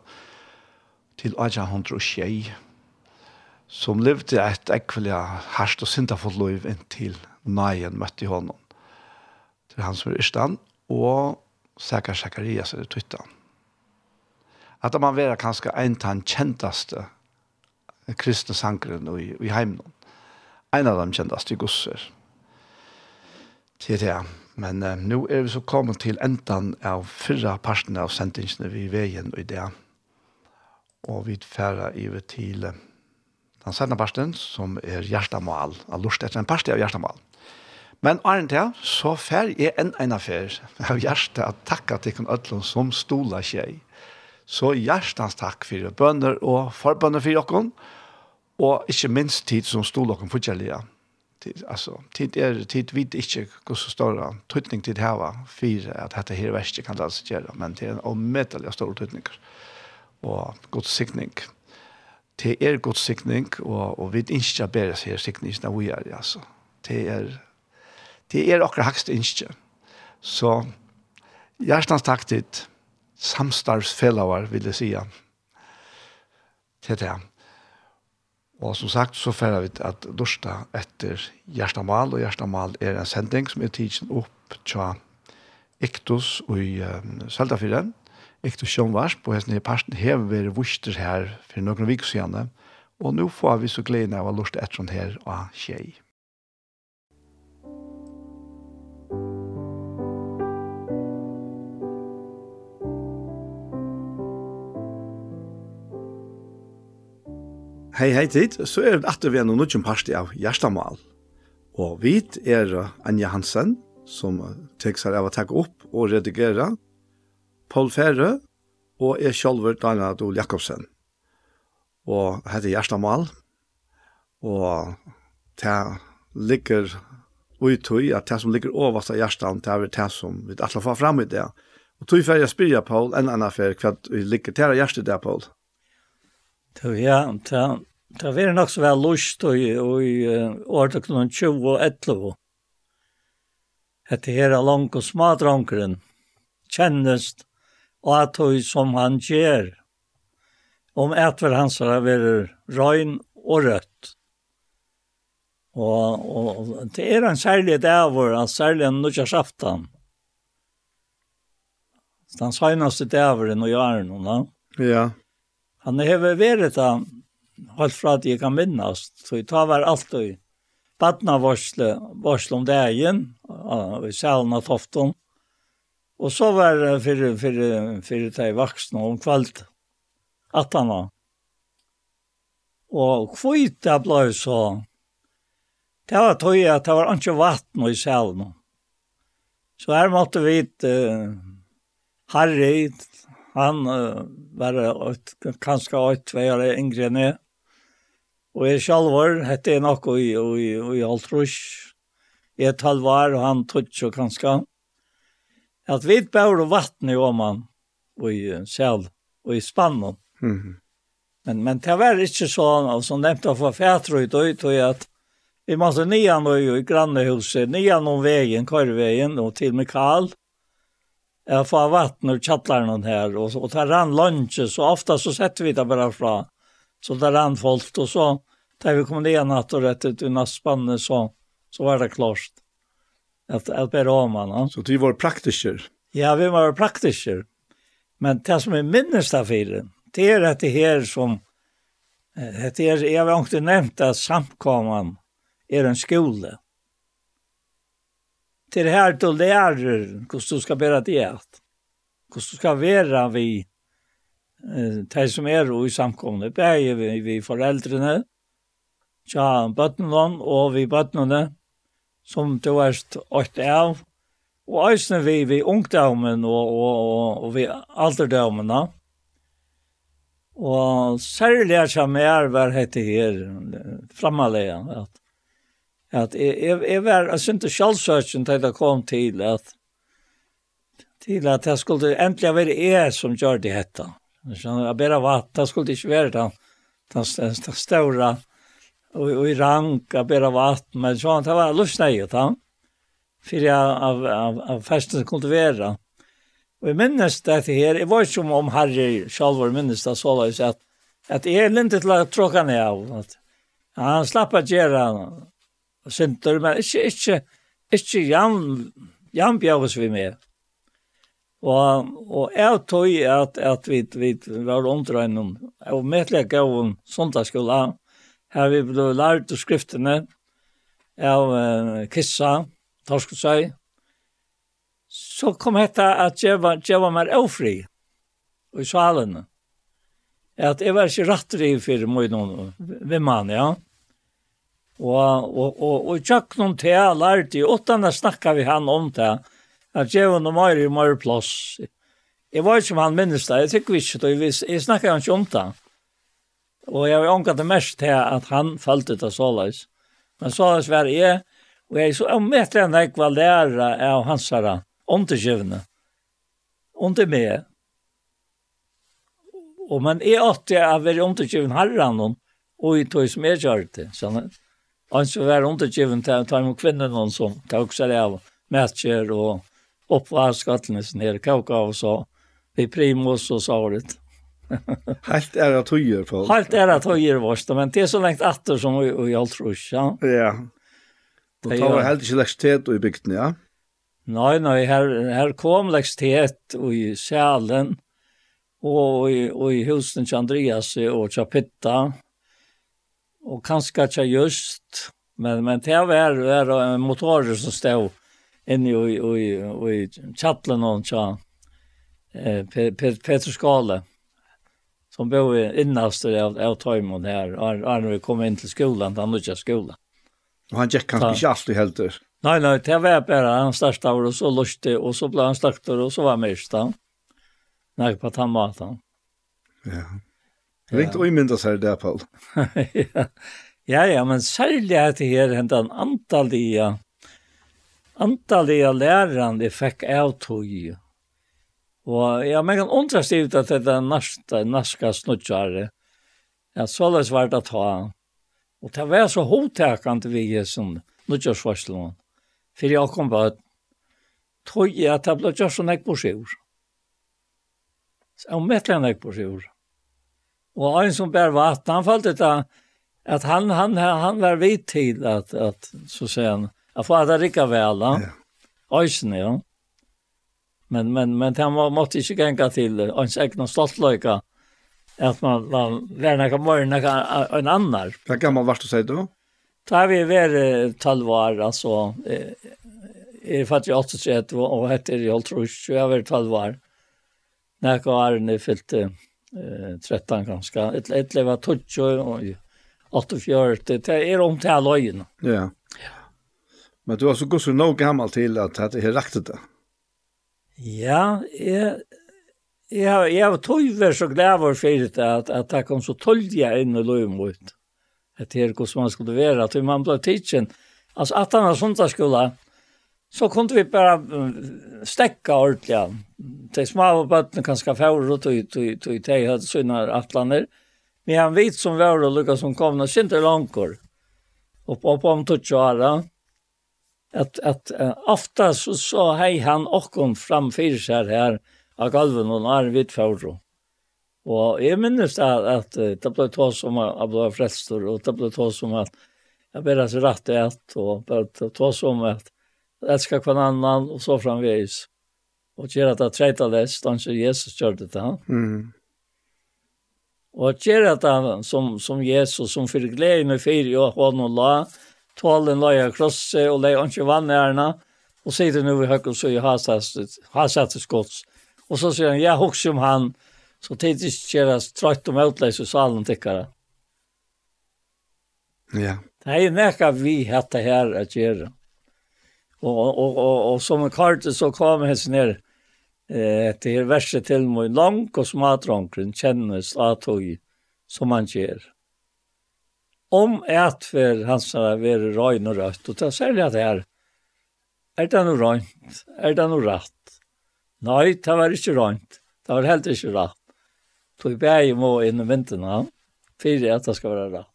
til 1806, som levde et ekvelig herst og sintafullt liv inntil Naien møtte honom. Det er han som er og Sækar Sækarias er Twitter. At man vera kanskje en av den kjentaste kristne sankeren i, i heimen en av dem kjendast i gosser. Til det, men uh, nå er vi så kommet til enden av fyrre parten av sendingsene vi veien i det. Og vi færre i vi til uh, den sendte parten som er hjertemål, av lust etter en parten av hjertemål. Men Arne til, så fær jeg en en affær av hjertet at takka til kun ødlån som stola tjei. Så hjertens takk for bønder og forbønder for dere. Og og ikke minst tid som stod dere fortjellige. Tid, altså, tid er tid vet ikke hvor så stor tøytning tid her var for at dette her verste kan det altså gjøre, men det er en omøtelig stor tøytning og god sikning. Det er god sikning, og, og vi ikke bedre ser sikning når vi er, altså. Det er, det er akkurat hakst ikke. Så hjertens takk til samstarvsfellower, vil jeg si. Til det. Og som sagt så færer vi at lorsta etter Gjerstamal, og Gjerstamal er en sending som er tidsen opp tja Iktus og i um, Seldafyren, Iktus Sjønvarsp, og hesten i parten hever vi vuster her for noen vik siden, og nå får vi så gleden av å lorsta etter sånn her av tjei. Hei, hei tid, så er det atter vi er noen utgjøn parst av Gjerstamal. Og vi er Anja Hansen, som tek seg av å takke opp og redigere, Paul Fære, og jeg selv er Daniel Adol Jakobsen. Og heter Gjerstamal, og det ligger uttøy, at det som ligger overast av Gjerstam, det er det som vi atler får fram i det. Og tog før jeg spyrja, Paul, en annen før, hva ligger til Gjerstam der, Paul? Ja. Det ja, det det var nok så vel lust og i året någon 20 og 11. Det här är långt och smart rankren. Kändes och att hur som han gjør Om etver hans har vært røyn og rødt. Og, og det er en særlig dæver, en særlig en nødja sjaftan. Den søgneste dæveren og jaren, no? Ja. Han hever vært da, helt fra at jeg kan minnes. Så jeg tar hver og badna varsle varsle om dagen, i salen av toften. Og så var det for, for, for de vaksne om kveld, at han var. Og kvitt det ble så, det var tøy at det var ikke vatten i salen. Så her måtte vi uh, Harry Han uh, var kanskje åt tvei år yngre enn jeg. Og jeg selv var, hette jeg nok i, i, i Altrus. Jeg tal var, og han tog så kanskje. At vi bør vatn i åman, og i sel, og i spannen. Mm -hmm. Men, men det var ikke sånn, og som nevnte for fætre ut, og tog at vi måtte nian og i grannehuset, nian om veien, korveien, og til Mikael. Mm jag får vatten ur tjattlaren här och, och tar rann lunch så ofta så sätter vi det bara fra. Så där rann folk och så tar vi kom ner natt och rätt ut i nastspannet så, så var det klart. Att, att bära om man. Så du var praktiker? Ja, vi var praktiker. Men det som är minnes av fyren, det är att det här som, det är, jag har inte nämnt att samkomman är en skola til her du lærer hvordan du skal bære det at. Hvordan du skal være vi de som er i samkomne, Begge vi, vi foreldrene, tja bøttene og vi bøttene, som du er åtte av, og eisne vi, vi ungdommen og, og, og, og vi alderdommen. Og særlig er som er var hette her, fremmelig, at at jeg, jeg, jeg var jeg syntes sjálfsøkjen til det kom til at til at jeg skulle endelig være jeg som gjør det hette. Jeg bare var, det skulle ikke være den, den, den, den større og, og i rank, jeg bare var, men sånn, det var løsnøyet da, for jeg av, av, av festen kunne være. Og jeg minnes dette her, jeg var ikke om, om Harry selv var minnes det så løs, at, at jeg er lintet til å tråkke ned av, at han slapp å gjøre og synder, men ikke, ikke, ikke jam, jambjøres vi med. Og, og jeg tog at, at vi, vi var omdrøynen, og medlegg gav en søndagsskola, her vi ble lært av skriftene, av uh, Kissa, Torskosøy, så kom dette at jeg var, jeg var mer ofri i salen. At jeg var ikke rattere for mye noen, hvem man, ja. Mm. Og, og, og, og tjokk noen til jeg lærte, og åttende snakket vi han om det, at jeg var noe mer i mer plass. Jeg var ikke som han minnes det, jeg tykker ikke det, jeg, jeg snakket han ikke om det. Og jeg var omgatt det mest til at han følte det såleis. Men såleis var jeg, og jeg så omvettelig enn jeg var lærer av hans herre, undergivende, under meg. Og men jeg åtte av å være undergivende herren, og i tog som jeg gjør det, sånn at Han så var undergiven til å ta imot kvinnen noen som tok seg av matcher og oppvarskattene sin her, kåka og så. Vi primus og såret. [laughs] Helt ära tøyer folk. Helt ära tøyer vårt, men det er så lengt atter som vi, vi alt tror ja. Ja. Og det var helt ikke lekstitet i bygden, ja? Nei, nei, her, her kom lekstet i Sjælen og i, og i husen til Andreas og Chapitta och kanskje ikke just men men det var var en motor som stod inne i i i chatten og så eh Peter Skale, som bor innast av av Timon här når vi kom inn till skolan han lutja skolan och han gick kanske ikke alltid helt Nej nej det var bara han startade og så luste och så ble han startare och så var mästaren. Nei, på tamatan. Ja. Ringt og mynda seg det, Paul. ja. ja, ja, men særlig at det her hentet en antallige antallige læreren de fikk av tog. Og ja, men kan undra seg ut at dette norska, norska snutjare, ja, så løs var det å ta. Og det var så hovedtekant vi i sånn nutjarsvarslån. For jeg kom på at tog jeg at det ble gjort sånn jeg på sjur. Så jeg møtte han på sjur. Og en som bär vatten, han følte det at han, han, han var vidt til at, at så sier han, att få at det rikar vel, Ja. Öjsen, ja. Men, men, men han må, måtte ikke gänga til hans egna stoltlöjka. at man, man lär några morgon en annan. Hur gammel var du säger då? Da har vi vært tolv år, altså, jeg er fattig 38 og heter jeg holdt rusk, så jeg har vært tolv år. Når jeg var er fyllt eh 13 ganska ett ett leva touch och 84 det är om till löjen. Ja. Men du har så gott så nog gammal till att det är rakt det. Ja, jag jeg jag var tog så glad var det att att det kom så tolja inn i löjen mot. Det är hur man skulle vara att man blir teachen. Alltså att han har sånt så kunde vi bara stäcka ordentligt. De små bötterna kanske får ut och tog och tog och ut hade sina atlaner. Men han vet som var och Lucas som kom när inte långkor. Och på på om tutschara. Att att uh, ofta så så hej han och kom fram för sig här av galven och när vi två. Och jag minns att att det blev tås som att bli frälstor och det blev tås som att jag ber alltså rätt att och bara tås som att älska annan och så framvis. Och göra det tredje läst, han så Jesus körde det. Ha? Mm. Och göra det som, som Jesus, som för glädjen och fyra och honom la, tålen la jag krosset och lägger inte vann ärna. Och säger nu i högt och så har satt i skotts. Och så säger han, jag också om han, så tidigt göras trött om utläs i salen tyckare. Ja. Det er nekka vi hette här att göra. Och och och, och som en karte så kom hästen ner eh det är värre till mig lång och smatronken kännes att hoj som man ger. Om ett för hans där ver röjn och rött och ta sälja det här. Är det nog rönt? Är det nog rätt? Nej, det var inte rönt. Det var helt inte rätt. Tog bäge må in vintern. För att det ska vara rätt.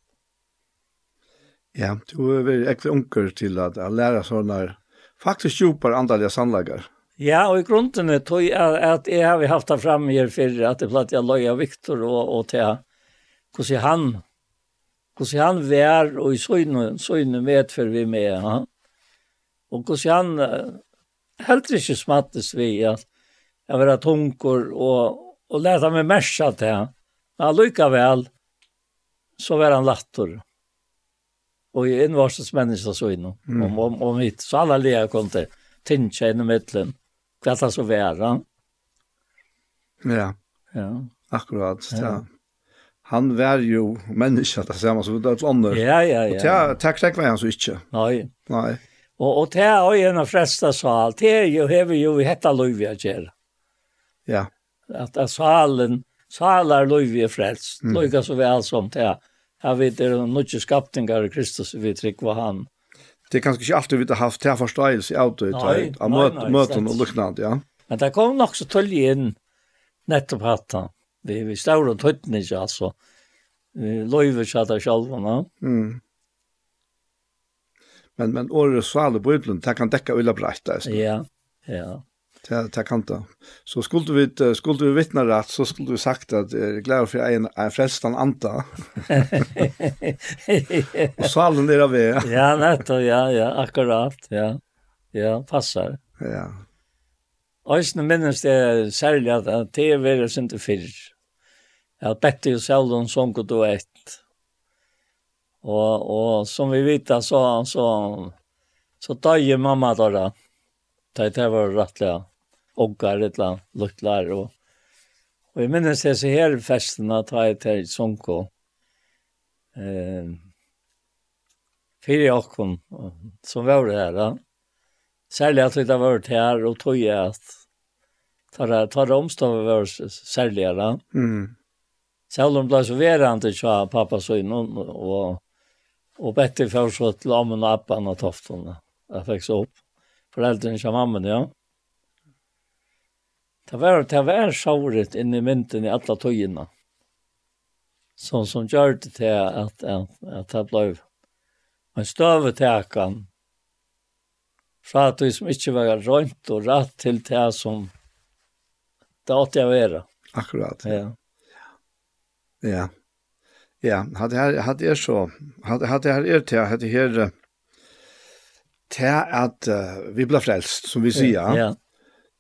Ja, du er veldig ekte unker til at jeg lærer sånne faktisk djupere andaliga sannlagar. Ja, og i grunden er tog jeg at jeg har haft det fram her før, at det platt jeg løy av Viktor og, og til hvordan han, hvordan han vær og i søgne, søgne for vi med. Ja. Og hvordan han helt ikke smattes vi at jeg var tunker og, og lærte meg mersa til han. Men allikevel så var han latter og i innvarsens människa så innom, mm. om om om hit så alle lea kom til till inn i midtelen, hva det så värre ja. Ja. Akkurat ja, ja. han var jo menneske, det ser man som det andra ja ja ja. Och ja tack tack var han så inte Nei. nej og och det är jo en flesta så allt det jo ju hur ju vi heter Louis Gerard ja. At att salen salar Louis er frelst, mm. lika så vel som det Jeg vet, det er det noen skaptingar i Kristus vi trykker han. Det er kanskje ikke alltid vi har haft til forståelse av det, av møten og luknad, ja. Men det kom nok så tølge inn nettopp hatt han. Vi, vi står og tøttene ikke, altså. Vi løyver seg der selv, no? Mm. Men, men året svale på utlandet, det kan dekke ulla breit, Ja, ja till till kanta. Så skulle vi skulle vi vittna rätt så skulle du sagt att jag är glad för en en frästan anta. [laughs] och salen där av er. ja, nettopp, ja, ja, akkurat, ja. Ja, passar. Ja. Øysene minnes det særlig at det er sin til fyrr. Jeg bette jo selv om sånn god og ett. Og, og som vi vet så, så, så, så døg mamma da da. Det var rettelig. Ja oggar et eller luktlar. Og, og jeg minnes jeg så her festen at jeg til Sonko. Eh, Fyre åkken som var det her. Da. Særlig at vi var vært her og tog jeg at tar tar omstående var særlig her. Da. Mm. det ble så verandi til pappa søgn og, og bette fyrir så til ammen og appen og toftene. Jeg fikk så opp. Foreldrene tja mammen, ja. Mm. Det var, det var sjåret inn i mynten i alle tøyene. Sånn som gjør det til at, at, at det ble en støvetekan fra at vi som ikke var rønt og rett til det som det åtte jeg være. Akkurat. Ja. Ja. Ja, hade här hade är så hade hade här är till hade här till att uh, vi blir frälst som vi säger. Ja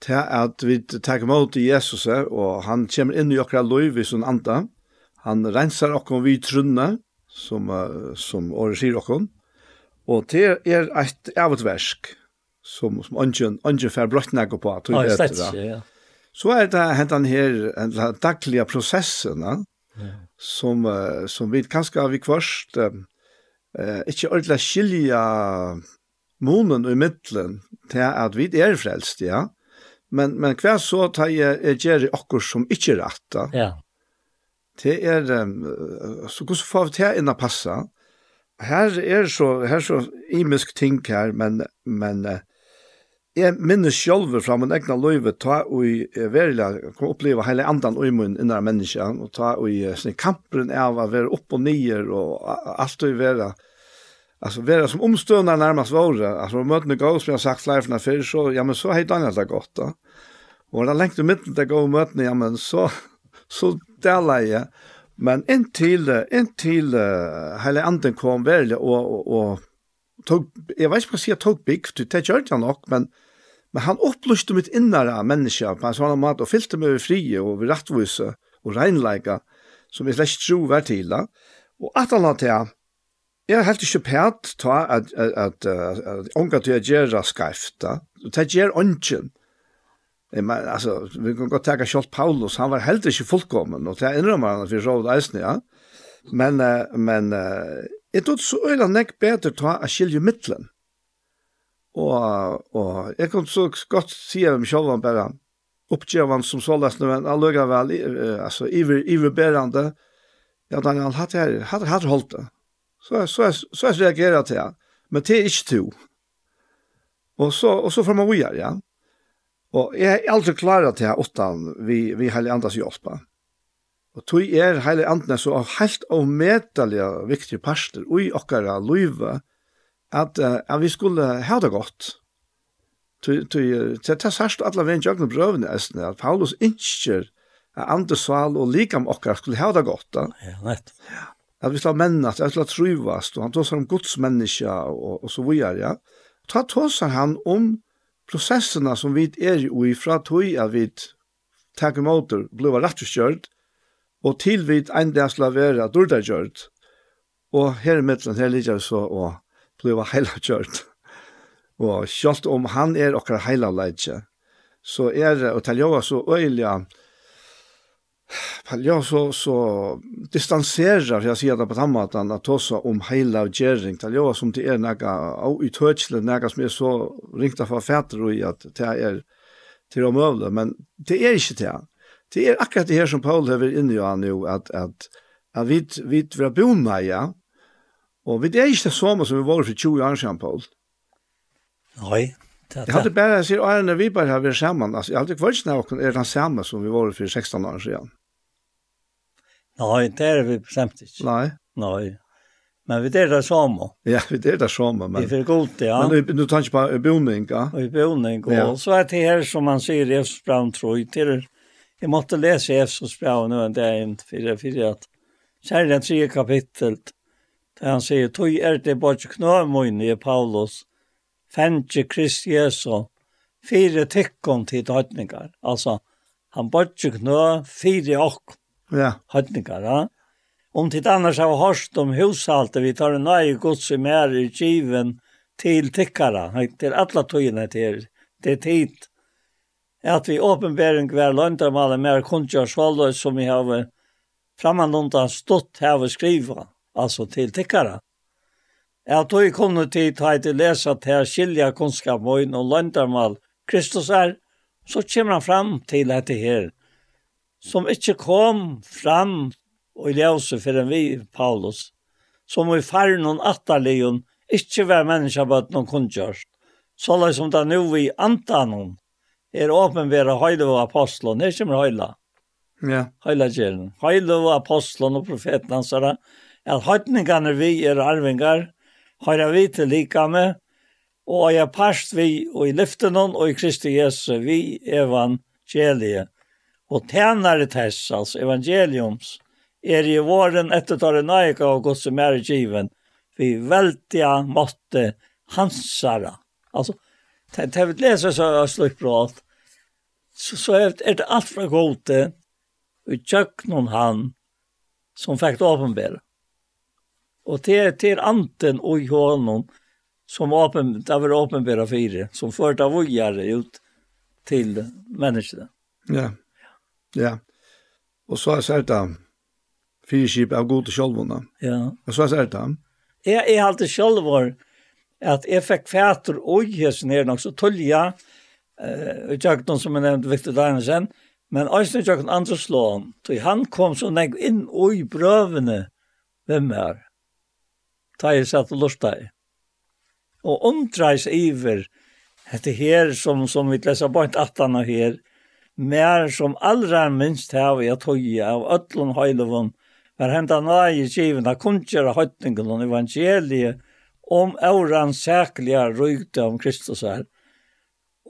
til at vi tar imot i Jesus og han kommer inn i okra liv i sin anda. Han renser okkom vi trunne, som, som året sier okkom. Og det er et avutversk som, som ungen, ungen fer brøttene går på. Ah, ja, slett, ja. Så er det hentan her, den daglige prosessen, ja. som, som vi kanskje vi kvørst, eh, ikke ordentlig skilja månen i middelen til at vi er frelst, ja. Men, men hva så tar jeg, jeg gjør akkur som ikke er rett Ja. Det er, så hvordan får vi til inn å passe? Her er så, her er så imisk ting her, men, men jeg minnes selv fra min egna løyve, ta og verilig, kan oppleve hele andan og imun innan menneskene, og ta og sånn, kampen av å være opp og nyer, og alt og være, Alltså vara som omstående närmast våra. Alltså mötna går som jag sagt live från för så ja men så har annat det gott då. Och där längt i mitten där går mötna ja men så så där jag. Men en till en till hela anden kom väl och och, och tog jeg vet inte precis tog big till det gjorde han nok, men men han opplyste mitt innere människa på en sånn mat och fyllde meg med frie och rättvisa och renlägga som är släkt tro var till och att han har Jeg helt ikke pæt ta at, at, at, at unga til å gjøre skrefta. Det gjør ånden. Men, altså, vi kan godt tenke Kjolt Paulus, han var helt ikke fullkommen, og det innrømmer han for råd eisen, ja. Men, men jeg tror så øyla nek bedre ta å skilje mittlen. Og, og jeg kan så godt si av meg selv om bare oppgjøven som så løsne, men han lukket vel, altså, iver, iverberende, ja, han hadde, hadde, hatt holdt det. Så så så jag reagerar till han. Men det är inte to. Och så och så får man göra, ja. Och jag är aldrig klar till att åttan vi vi har andras hjälpa. Och tog är hela andra så av helt och medaliga viktiga parter och i ochkara löva at, att vi skulle ha det gott. Tog tog det tas hast alla vem jag brövne är at Paulus innskjer at andre sval och likam okkara skulle ha det gott. Ja, rätt. Ja at vi ska männas, att vi ska trivas, och han tar om Guds människa och, och så vidare. Ja. Ta tar han om processerna som vi är i fra tog at vi tar emot och blir rättskört och till vi en del være dårlig dårdarkört. Och her i midten, her ligger så och blir hela kört. Och selv om han är och hela leitje, så är det att ta så øyelig, Ja, så, så distanserar jag säger det på samma att at att tossa om hela gering till jag som det er noe av uthörsle noe som er så ringt av fätter i at det er till de övla men det är inte det. Det är akkurat det här som Paul har inne i han jo, att att at vi vi vi bona ja. Och vi det är inte samma som vi var för 20 år siden, Paul. Nej. Jag hade bara sig Arne vi bare har vært sammen, altså, alltså jag ikke vært snart är den samma som vi var för 16 år siden. Nei, det er vi bestemt ikke. Nej. Nej. Men vi det samme. Ja, vi det samme. men. Det är gott ja. Men nu, nu tar jag på boning, ja. Och boning och ja. så er det här som man ser i Brown Troy till. Jag måste läsa i Efsos Braun nu en dag in för för att den tredje kapitel där han säger tog er det bara knö i Paulus fengt Krist Jesu fyra tecken till hedningar. Alltså han bara knö fyra och ja. høytningar. Om tid annars har hørst om hushalte, vi tar en nøye gods i mer i kiven til tikkara, til alla tøyene til, til tid. At vi åpenbering hver løndermale mer kundgjørsvalg som vi har framandundan stått her skriva, altså til tikkara. At tog i kunne tid ta til lesa til skilja kunnskap og løndermal Kristus er, så kommer han fram til dette her som ikke kom fram og i ljøse for en vi, Paulus, som i faren og atterligen ikke var mennesker på at noen kundkjørst. Så la som det nå vi antanen er åpenbære høyde og apostlen, det kommer høyla. Ja. Høyde gjerne. Høyde og apostlen og profeten hans er at høytningene vi er arvingar, høyre vi til lika med, og jeg parst vi og i lyften og i Kristi Jesu, vi evangelie och tjänare tess, altså evangeliums, är i våren efter tar naika och Guds som är given. Vi veldiga måste hansara. Alltså, det vi läser så har jag alt, Så, så er det alt fra gode vi tjøk noen han som faktiskt åpenbære. Och det til anten och i hånden, som åpen, det var åpenbære fyra, som förta vojare ut till menneskene. Ja. Yeah. Ja. Og så er sært han. Fyre skip av gode til. Ja. Og så er sært han. Jeg er alltid sjølvår at jeg fikk fæter og hesen her nok, så tullja, eh, noen som jeg nevnte, Victor Deinesen, men også Øystein Jagdon andre slå han, så han kom så nek inn og i brøvene, hvem er? Ta jeg satt og lortet i. Og omdreis iver, hette her som, som vi leser bare ikke at han her, mer som allra minst här vi tog i av öllon hejlovon var hända nöje givna kunjer høytningen og evangeliet om auran sækliga rykte om Kristus här.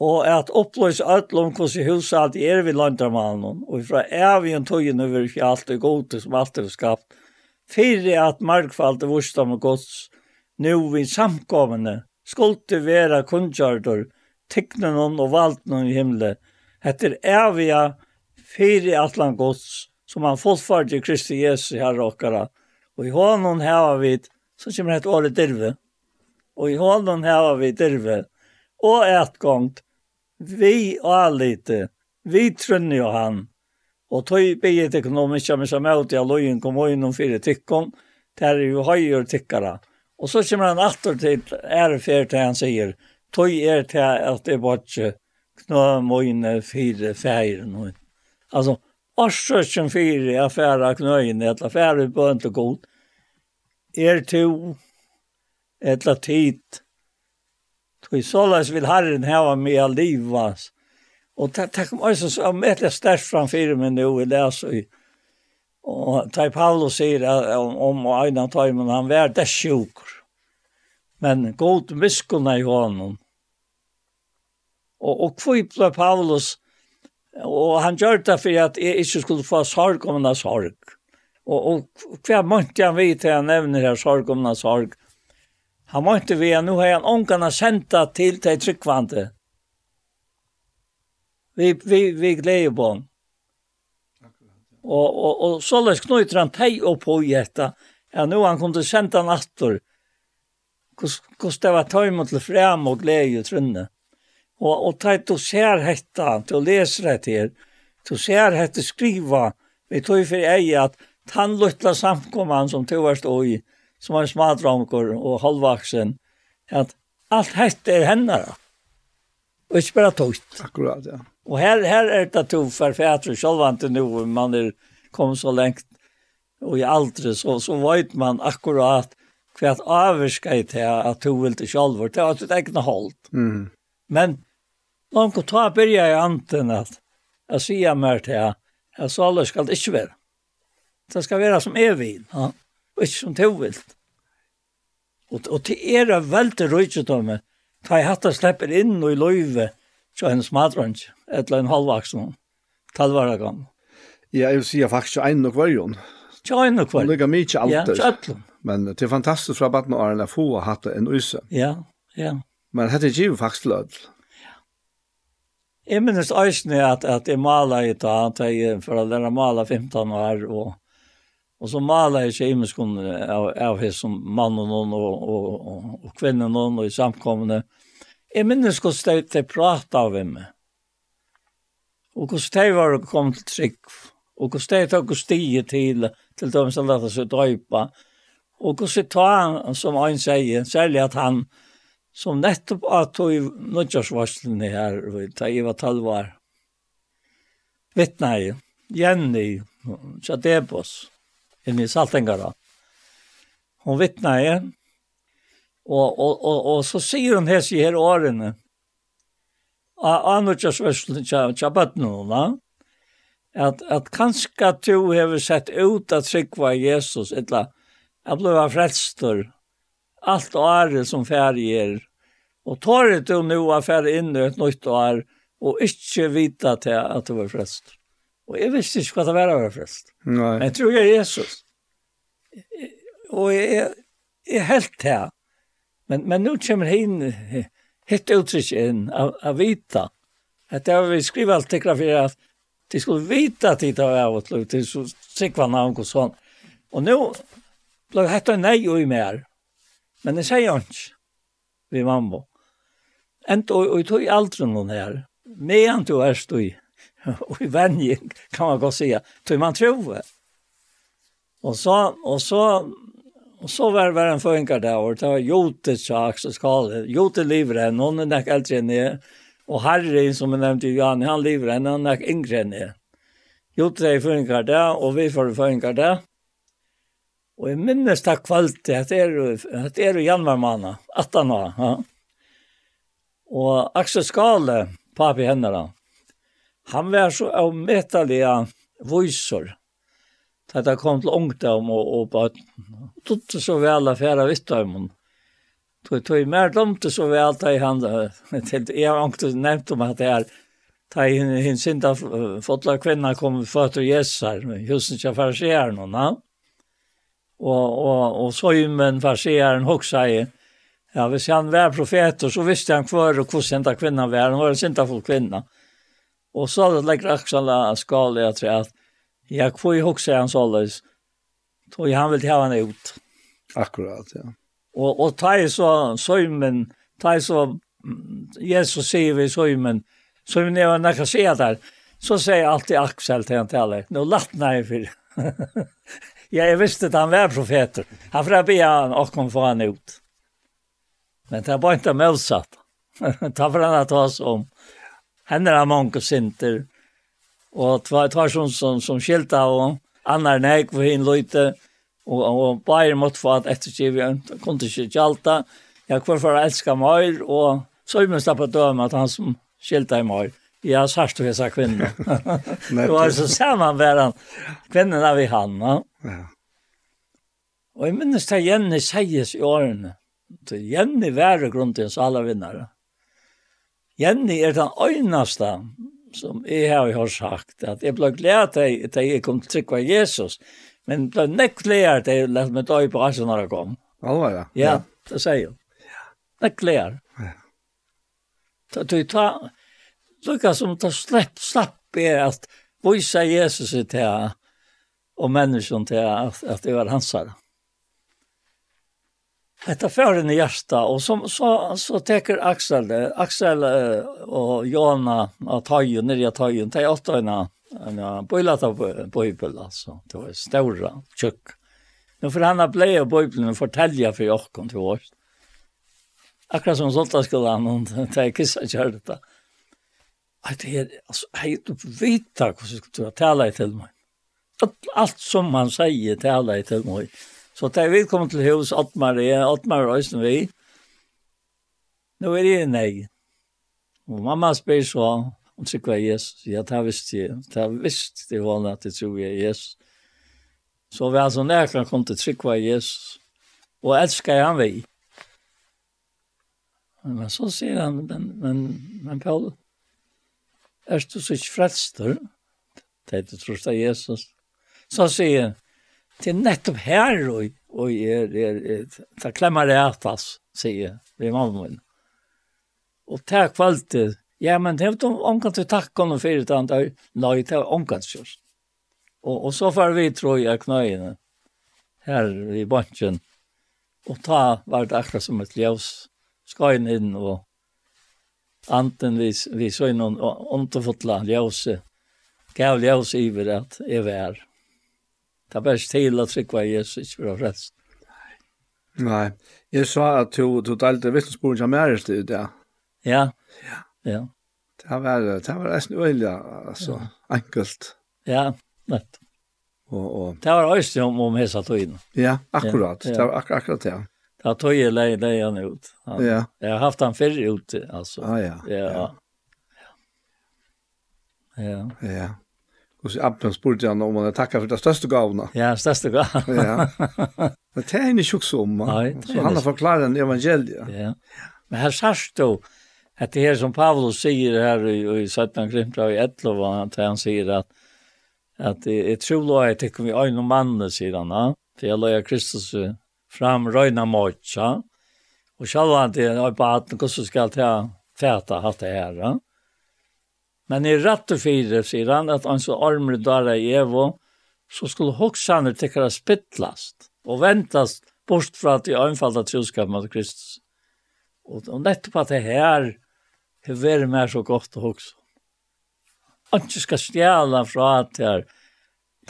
Og at oppløse ødlom hvordan huset alt er vi landarmannen, og fra evigen tøyen over alt og gode som alt er skapt, fyrir at markfaldet vursdom og gods, nu vi samkommende, skulle være kundgjørter, teknen og valten i himmelen, etter eviga fyra atlan gods som han fortfarande i Kristi Jesu här råkara. Och i honom här vi så kommer ett året dirve. Och i honom här vi dirve. Och ett gongt, vi och lite vi trunner jo han. Og tog bygget ekonomisk kommer som ut i allojen kom inn om fire tykkon, der er jo høyere tykkere. Og så kommer han atter til ærefjer til han sier, tog er til at det var ikke knå mojne fire feir hon. Alltså Arsøkjen fire er færa knøyene, etla færa bønt og god. Er to, etla tid. Tui såleis vil Herren heva mea livas. Og det takk om oss som sterkt størst framfyrir min nu i les i. Og Tai Paulus sier at om, om og Einar Tøymen, han vær det sjukur. Men god miskunna i honom. Og, og kvipla Paulus, og han gjør det for at jeg ikke skulle få sorg om en sorg. Og, og hva måtte han vite til han nevner her sorg om en sorg? Han måtte vi at nå har han ångene sendt det til de tryggvante. Vi, vi, vi gleder på han. Og, og, og så løs knyter han teg opp på hjetta. Ja, nå han kunne senda han atter. Hvordan det var tøymet til frem og glede i trunnet. Og, og ta du ser hetta, du leser det her, du ser hetta skriva, vi tog for ei at han luttla samkomman som to var stå i, som var smadramkor og halvvaksen, at alt hetta er hennara. Og ikke bare tøyt. Akkurat, ja. Og her, her er det to forfætre, sjølvante nå, man er kommet så lengt, og i aldri, så, så vet man akkurat hva at avvirka i det at du vil til sjølver, det var sitt egne hold. Mm. Men Långt och ta börjar i anten att jag säger mer till jag. Jag sa alla ska det inte vara. Det ska vara som är vill. Ja. Och inte som tovilt. Och, och till era väldigt röjtjut om mig. Ta i hatt hatta släpper in och i löjve. Så hennes matrönts. Eller en halvvaksen. Talvara gång. Ja, jag vill säga faktiskt en och varjon. Ja, en och varjon. Hon ligger mycket alltid. Ja, så Men det är fantastiskt för att barnen har en få hatt en use. Ja, ja. Men det är ju faktiskt lödligt. Jeg minnes eisene at, at jeg maler i dag, at jeg for å lære maler 15 år, og, og så maler jeg ikke imenskunn av, av henne som mann og noen, og, og, og, og kvinne noen, og i samkommende. Jeg minnes hvordan de, de pratet av henne, og hvordan de var kommet til trygg, og hvordan de tok stige til, til dem som lette seg drøypa, og hvordan de tar, som han sier, særlig at han, som nettopp at tog nødgjørsvarslene her, da jeg var talvar, vittnei, Jenny, Tjadebos, inne i Saltengara. Hun vittnei, og, og, og, og så sier hun hese her årene, av nødgjørsvarslene Tjabadnona, at, at kanskje du har sett ut at sikva Jesus, eller jeg ble frelstor, allt år som färger. Och tar det du nu att färg in ett nytt år och inte vita till att det var frälst. Och jag visste inte vad det var var frälst. Nej. Men jag tror jag är Jesus. Och jag är, jag är helt här. Men, men nu kommer jag in hitt uttryck in av, av vita. Att jag vill skriva allt det för att de skulle vita att det var av och till. Så sikva namn och sånt. Och nu blev det här nej och i mer. Men det sier han ikke vi mamma. Ent og, og jeg tog aldri noen her. Medan [laughs] du er stod i, og i venjen, kan man godt sige, tog man tro. Og så, og så, og så var det en føringer der, og det var Jote Sjaks og Skale. Jote lever henne, hun er nok eldre enn jeg. Og Harry, som jeg nevnte, Johan, han lever henne, han er nok yngre enn jeg. Jote er føringer der, og vi får føringer der. Og jeg minnes det kvalitet, at det er jo, at det er jo januarmanna, 18 år. Ja. Og Axel Skale, papi henne da, han var så av metallige voiser. da det kom til ungdom og, og bare tog så vel av affæra vittdømmen. Tog, tog mer dømte så vel da han, til jeg har ikke nevnt om at det er, da hinn sinda fotla kvinna kom føtter Jesus her, husen ikke affæra seg her noen, ja og, og, og så ju men farseren hoxa i Ja, hvis han var profeter, så visste han hver og hvordan denne kvinna var. Han var en sintafull kvinna. Og så hadde legger Aksala jeg tror at ja, hvor jeg husker han så løs. Han vil ta han ut. Akkurat, ja. Og, og ta i så søymen, ta i så, Jesus sier vi søymen, søymen er var nekka sier der, så sier alltid Aksel til han til alle, nå latt nei for [laughs] Ja, jeg visste at han var profeter. Han får be han og kom få han ut. Men det var ikke motsatt. [laughs] Ta for han at oss om. Henne er mange sinter. Og det var som, som, som skilte av henne. Anna er nek for henne løyte. Og, og bare måtte få at ettergivet. Han kunne ikke gjalta. Jeg kvar for å elske meg. Og så er vi stedet på døme at han som skilte av meg. Ja, sørst du vissa kvinna. det var så sammanvärande kvinnorna vi hann. No? Ja. Og jeg minnes til Jenny sies i årene. Til Jenny være grunnens alle vinnare. Jenny er den øyneste som jeg har jo sagt, at jeg ble glad til at jeg kom til trykk av Jesus, men ble nekk glad til at jeg lette meg døy på Asen når jeg kom. Alva, ja. Ja, det sier jeg. Nekk glad. Ja. Så du tar lukka som ta slepp, slapp er at vise Jesus i det og menneskene til at, at det var hans her. Etta fører i hjärsta, og så, så, så teker Axel det. Axel og Jona av Tøyen, nere av Tøyen, de åtte øyne, ja, bøylet av bøybel, altså. Det var større, tjukk. Nå for han har blei av bøybelen og fortelja for jokken til oss. Akkurat som sånt skulle han, de kisset kjørte det at jeg, altså, jeg vet ikke hvordan jeg skulle tale til meg. Alt som han sier, tale til meg. Så da vi kom til hos Ottmar, Ottmar Røysen vi, nå er det en egen. Og mamma spør så, om det var Jesus. Ja, det visste jeg. Det visste jeg henne at det tror jeg Jesus. Så vi altså nærkene kom til trygg var Jesus. Og elsker han vi. Men så sier han, men, men, men Paul, er du så ikke frelster, det er du trost av Jesus, så sier han, til nettopp her, og, og er, er, er, ta klemmer det atas, sier vi mamma min. Og ta kvalitet, ja, men det er jo omkant til takk om det fyrir, nei, det er omkant kjørst. Og, og så får vi tro i knøyene, her i bansjen, og ta var det akkurat som et ljøs, skal inn inn og anten vi, vi så innan underfotla ljøse, gav ljøse iver at jeg var. Det er bare til at trykva Jesus for å frelst. Nei, jeg sa at du, du delte vittnesbordet som er i det. Ja, ja. ja. Det var, det var nesten øyelig, altså, ja. enkelt. Ja, nett. Og, og... Det var også om, om hesa tøyene. Ja, akkurat. Ja, ja. Det var ak akkurat det. Ja. Ja, tog jag leie leie han ut. Han, ja. Jeg har haft han förr ute, altså. Ah, ja, ja. Ja. Ja. Ja. ja. Och så Abdon spurte han om han er takket for det største gavene. Ja, største gåvorna. [laughs] ja. Men det er han ikke også om. Nei, det er så han har forklaret en evangelia. Ja. Men her sørst du, at det her som Paulus sier her i, i 17 Grimtra i 11, at han sier at at jeg det är trolöjt, jeg kommer vi øyne och sier han, ja? for jeg löjer Kristus fram røyna måtja, og sjálva til er på at hvordan skal ta fæta hatt det her. Ja? Men i rett og fire sier han at han så armer der i evo, så skulle hoksane tekkara spittlast og ventast bort fra at de anfalda troskap mot Kristus. Og, og nettopp at det her har vært mer så godt å hoksa. Han ikke skal stjæla fra at det er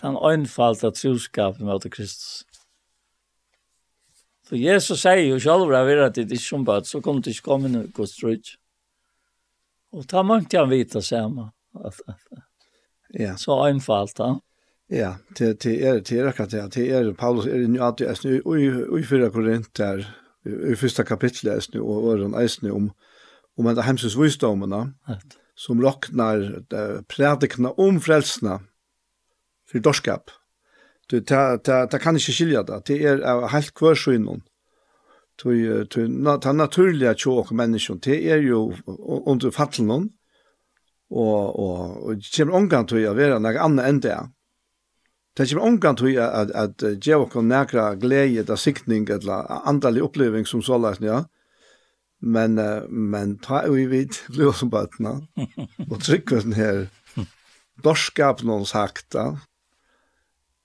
den anfalda troskap mot Kristus. Så Jesus sier jo selv at vi er at det er som bad, så kommer det ikke komme noe god strøk. Og da måtte han vite samme. Ja. Så einfalt han. Ja, til til er til er akkurat det. Til er Paulus er jo at jeg snu i fyra korint der, i første kapittel er snu og øren er snu om om en hemsens visdommene som roknar predikna om frelsna for dorskap. Du, ta, ta, ta kan ikke skilja det. Det er av helt hver synen. Du, du, na, ta naturliga tjåk mennesken, det er jo under fattelen, og, og, og det kommer omgang til å være noe annet enn det. Det kommer omgang til at, at, at gjør oss nægra glede, da siktning, eller andalig oppleving som så løsning, ja. Men, men ta jo i vidt blodsombøtene, og trykker den her, dorskapen hans hakta,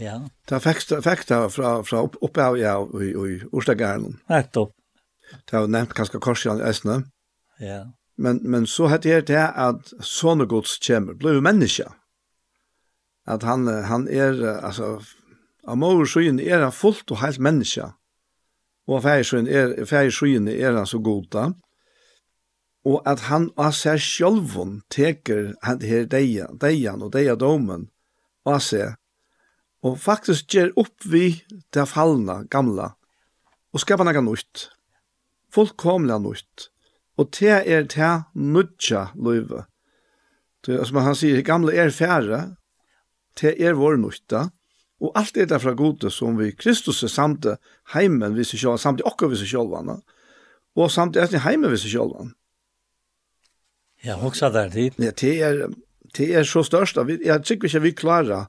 Ja. Det fikk fikk det fra fra opp opp av ja i i Ostagarden. Nettopp. Det har nevnt kanskje Korsian äsna. Ja. Men men så hade det det att såna Guds kämmer blev människa. Att han han är alltså mor skyen är han fullt och helt människa. Och färgsjön är färgsjön är han så goda. Och att han av seg sjølven teker han her dejan, dejan och deja domen. av säger og faktisk ger opp vi det fallna, gamla, og skapa noe nytt. Fullkomlega nytt. Og det er det nødja løyve. Det, som han sier, gamla er færre, det er vår nytta, og alt er derfra gode som vi Kristus er samt heimen vi seg sjálvan, samt hvis vi seg og samt er heimen vi seg. Ja, hoksa der tid. Ja, det er, det er så størst, jeg tykker ikke vi klarer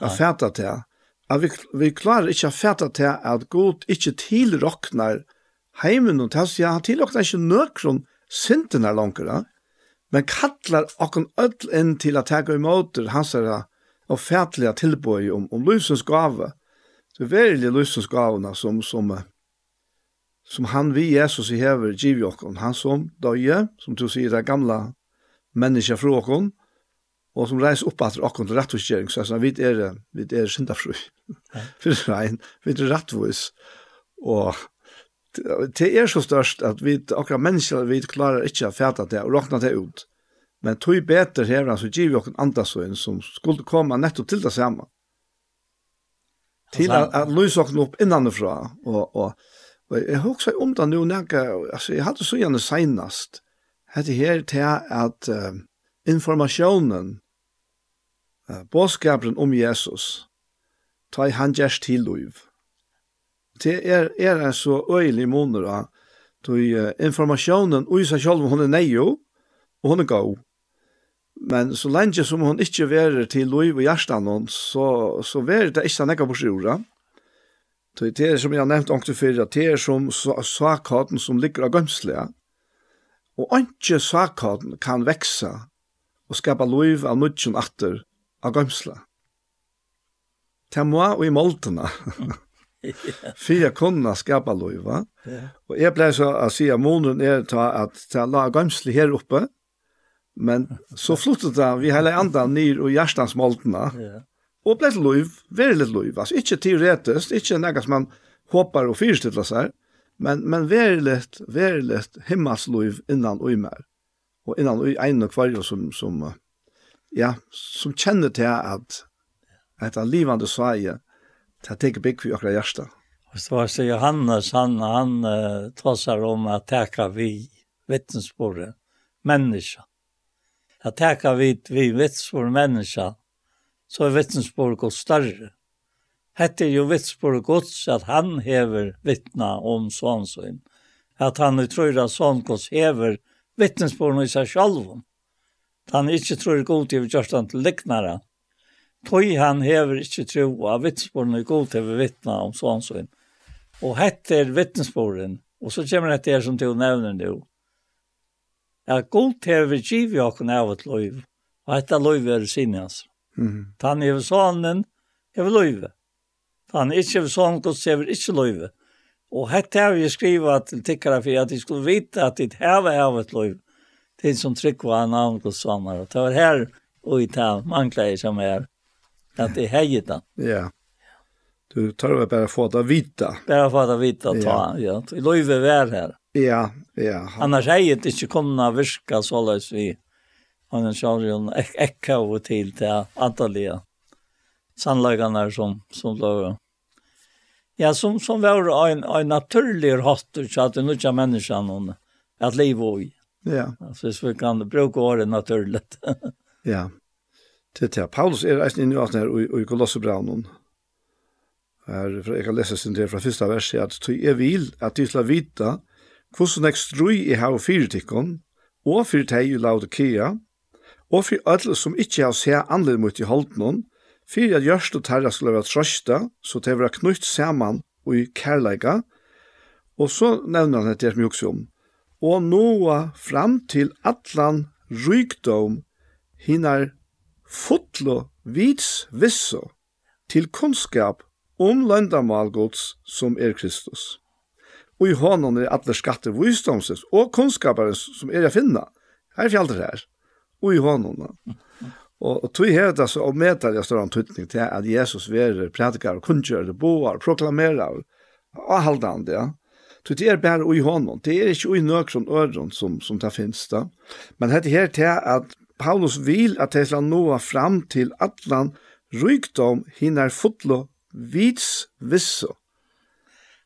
å fæta til. At vi, vi klarer ikke å fæta til at Gud ikke tilrokner heimen og til, ja, han tilrokner ikke nøkron synden langere, men kallar okken ødel inn til at tega imot hans er og fætlige tilbøy om, om lysens gave. Det er verilig lysens gavene som, som, som han vi Jesus i hever giv okken, han som døye, som du sier det gamla menneska fra okken, og som reis opp [laughs] at akkurat rettvisgjering, så jeg vet er, vet er syndafru, for rein, vet er rettvis, og det er så størst at vi akkurat mennesker, vi klarer ikke å fæta det og råkna det ut, men tog beter her så giv vi okkur andasøyen som skulle komme nettopp til det samme, til at, at løse okkur opp innanifra, og, og, og jeg husker om det nå, altså, jeg hadde så gjerne senast, hette her til at uh, informasjonen Båskaperen om Jesus, ta i han gjerst til liv. Det er, er en så øyelig måneder da uh, informasjonen og i seg selv, hun er neio, og hun er gav. Men så lenge som hun ikke verer til liv og hjertan hans, så, så verer det ikke nekka på sjorda. Tog det er som jeg har nevnt ångte fyrir, at det er som sakhaten som ligger av gømslige. Og ikke sakhaten kan veksa og skapa liv av nudgen atter, av gømsla. Ta må og i moltena. [laughs] Fyra kunna skapa loiva. Yeah. Og jeg blei så å si at månen er ta at ta la gømsli her oppe, men så flottet det vi hele andan nyr og hjertans moltena. Yeah. Og blei loiv, veri litt loiv, altså ikke teoretisk, ikke nekka som man håper og fyrstilla seg, men, men veri litt, veri litt himmelsloiv innan og i mer, og innan og i en og kvarjo som, som ja, som kjenner til at at han livende svaje til at teke bygg for akkurat hjärsta. Og så var det Johannes, han, han uh, trossar om at teka vi vittnesbordet, menneska. At teka vi, vi vittnesbordet menneska, så er vittnesbordet gått større. Hette jo vittnesbordet gått at han hever vittna om sånn sånn. At han utrøyra sånn gått hever vittnesbordet i seg sjálfum han ikke tror god til gjørst han til liknare. Tøy han hever ikke tro av vittnesporene god til vittna om sånn sånn. Og hette er vittnesporen, og så kommer det her som til å nevne nå. At god til vi giver jo akkurat av et løyv, og hette løyv er sinne hans. Mm. Han hever sånn, hever løyve. Han ikke hever sånn god hever ikke løyve. Og hette har vi skrivet til tikkere for at de skulle vite at de hever av et løyv det som tryck var en ankelsommar. Det var här och i tal mankläder som är att det hejet den. Ja. Du tar väl bara få att vita. Bara få att vita ta, ja. Det löver väl här. Ja, ja. Annars hejet inte komna viska så läs vi. Han kör ju en ekka och till till Antalya. Sannlagarna som som låg. Ja, som som var en en naturlig hatter så att det nutja människan hon att leva i. Ja. Altså hvis vi kan bruke året naturligt. [laughs] ja. Til till Paulus är inn i nu her, og i Kolossebraunen. Her, for jeg kan lese sin del fra første vers, at «Tøy er vil at de skal vite hvordan jeg strøy i her fyrtikken, og for teg i Laudikea, og for alle som ikke har sett anledning mot i holden, for at gjørst og terra skulle være trøsta, så det var knytt sammen og i kærleika, og så nevner han etter mjuksom, og noa fram til allan rykdom hinar fotlo vits visso til kunnskap om løndamal gods som er Kristus. Og i hånden er alle skatter visdomsens og kunnskaparen som er å finne. Her er fjallet her. Og i hånden. Og, og tog her det så og jeg større antutning til at Jesus verer, prædikar, kunngjør, boar, proklamerar, og haldande, ja. Så det er bare i hånden. Det er ikke i som øren som, som det finnes da. Men dette her til at Paulus vil at det skal nå fram til atlan rykdom hinner fotlo vits visso.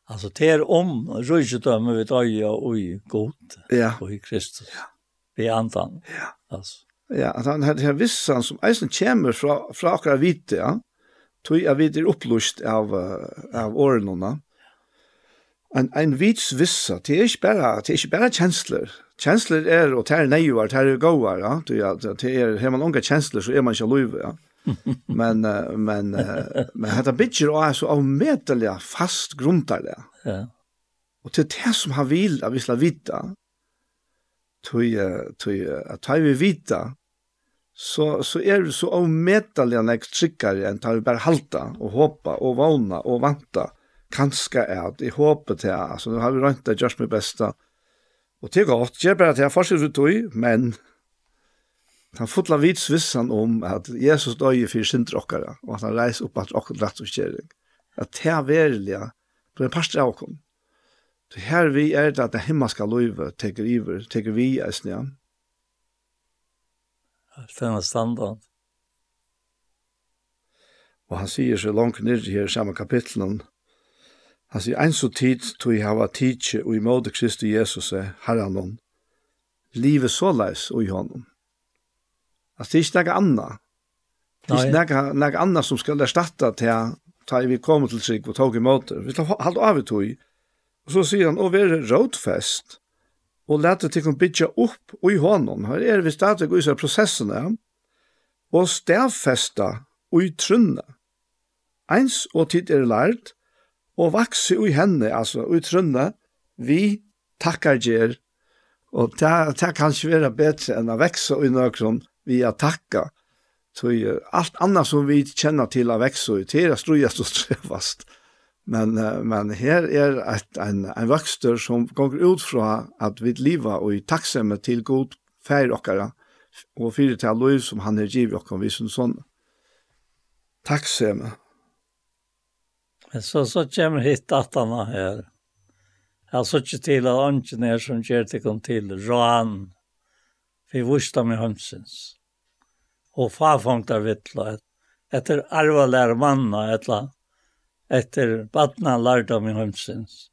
Altså det er om rykdom vi tar og i god ja. og i Kristus. Ja. Vi antar. Ja. Altså. Ja, at han hadde her vissan som eisen kommer fra, fra akkurat vite, ja. Tog jag vid er upplust av, av årenorna en, en vits vissa, det er ikke bare, det er ikke bare kjensler. Kjensler er, og det er neivar, det er gåar, ja. Det er, det er, har man unga kjensler, så er man ikke løyve, ja. men, men, men dette bidger og er så avmedelig fast grunntarlig. Ja. Og til det som han vil at vi skal vite, tøy, tøy, at tøy vi vite, så, så er det så avmedelig enn jeg trykker enn tar vi bare halta og håpa og vana og vanta kanskje er at jeg håper til, altså nå har vi rønt det gjørs mitt beste, og det er godt, gjør bare til jeg fortsatt ut tog, men han fotla vits vissan om at Jesus døg for synder okkara, og at han reis opp at okkara rett og kjering, at det er verilig, på en parst av okkara, Det her vi er det at det himmelska løyve teker iver, teker vi i snøen. Alt denne standard. Og han sier så langt ned i samme kapitlen, Hans i ein så tid tog jeg hava tidsi og i måte Kristi Jesus er herranon, livet så leis og i honom. Altså, det er ikke noe anna. Det er ikke noe, noe anna som skal erstatta til ta vi kom til trygg og tog i måte. Vi tar halvt av i tog. Og så sier han, og vi er rådfest, og lette til å bygge opp og i honom. Her er vi stadig og især prosessene, og stavfesta og i trunne. Eins og tid er lært, og vakse i henne, altså i trunne, vi takkar gjer, og det, det kan ikke være bedre enn å vekse i nøkron vi å takka. Så alt annet som vi kjenner til å vekse i, det er strøyest og strøvast. Men, men her er et, en, en vøkster som går ut fra at vi lever og i takksomme til god fær okkara, og fyrir til lov som han er givet okkara vi som sånn. Takksomme. Men så, så kommer hit datterne her. Jeg så ikke til at ånden er som gjør det kom til Rån. Vi vurste med hønsens. Og farfangt av vittla. Etter arva lær manna, etla. Etter badna lærda med hønsens.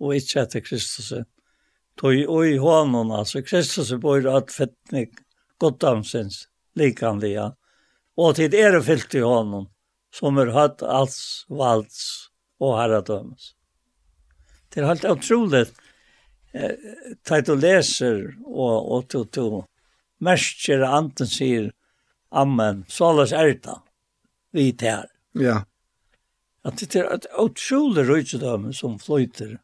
Og ikke etter Kristus. Tog Tøy oi hånden, altså Kristus bor at fettning, goddomsens, likanliga. Og til er fyllt i hånden som er hatt alls valds og herradømes. Det er helt utrolig eh, til du leser og, og til du merker anten sier Amen, så alles er det vi tar. Ja. At det er et utrolig røytsedøme som fløyter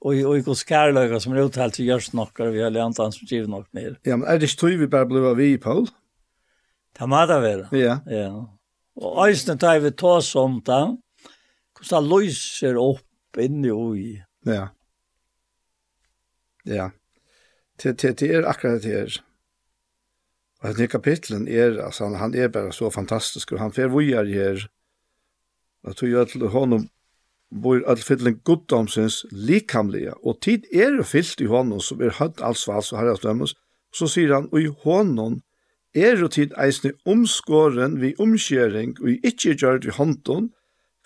og i og hos kærløyga som er uttalt til gjørs nokkar vi har lent han som giver nok mer. Ja, men er det ikke tog vi bare ble vi, Paul? Det må det være. Ja. Ja. Og eisne tar vi ta som da, hvordan det lyser opp inni og i. Ja. Ja. Det, det, det er akkurat det her. Og denne kapitlen er, altså han, han er bare så fantastisk, og han fer vujar her, og tog jo til honom bor all fylling guddomsins likamlige, og tid er jo fyllt i honom som er høtt alls vals og herres dømmes, så sier han, og i honom er og tid eisne omskåren vi omskjering og ikkje gjør det i hånden,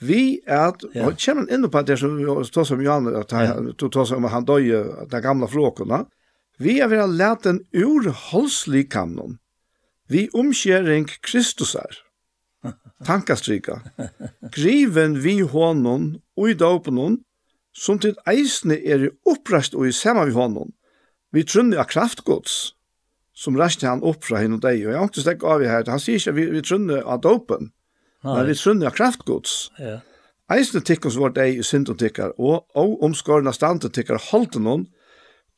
vi at, ja. og kommer inn på det som vi tar som Jan, at han, ja. tar som han døye, den gamla flåkene, vi er ved å lete en urholslig kanon, vi omskjering Kristus er, [laughs] tankastrika, griven vi hånden og i døpenon, som til eisne er i opprest og i samme vi hånden, vi trunner av kraftgods, som raste han opp fra henne og deg, og jeg har ikke stekk av i her, han sier ikke vi, vi trunner av dopen, men vi trunner av kraftgods. Ja. Eisne tikkun som var deg i syndotikkar, og, og omskårna standotikkar holdt noen,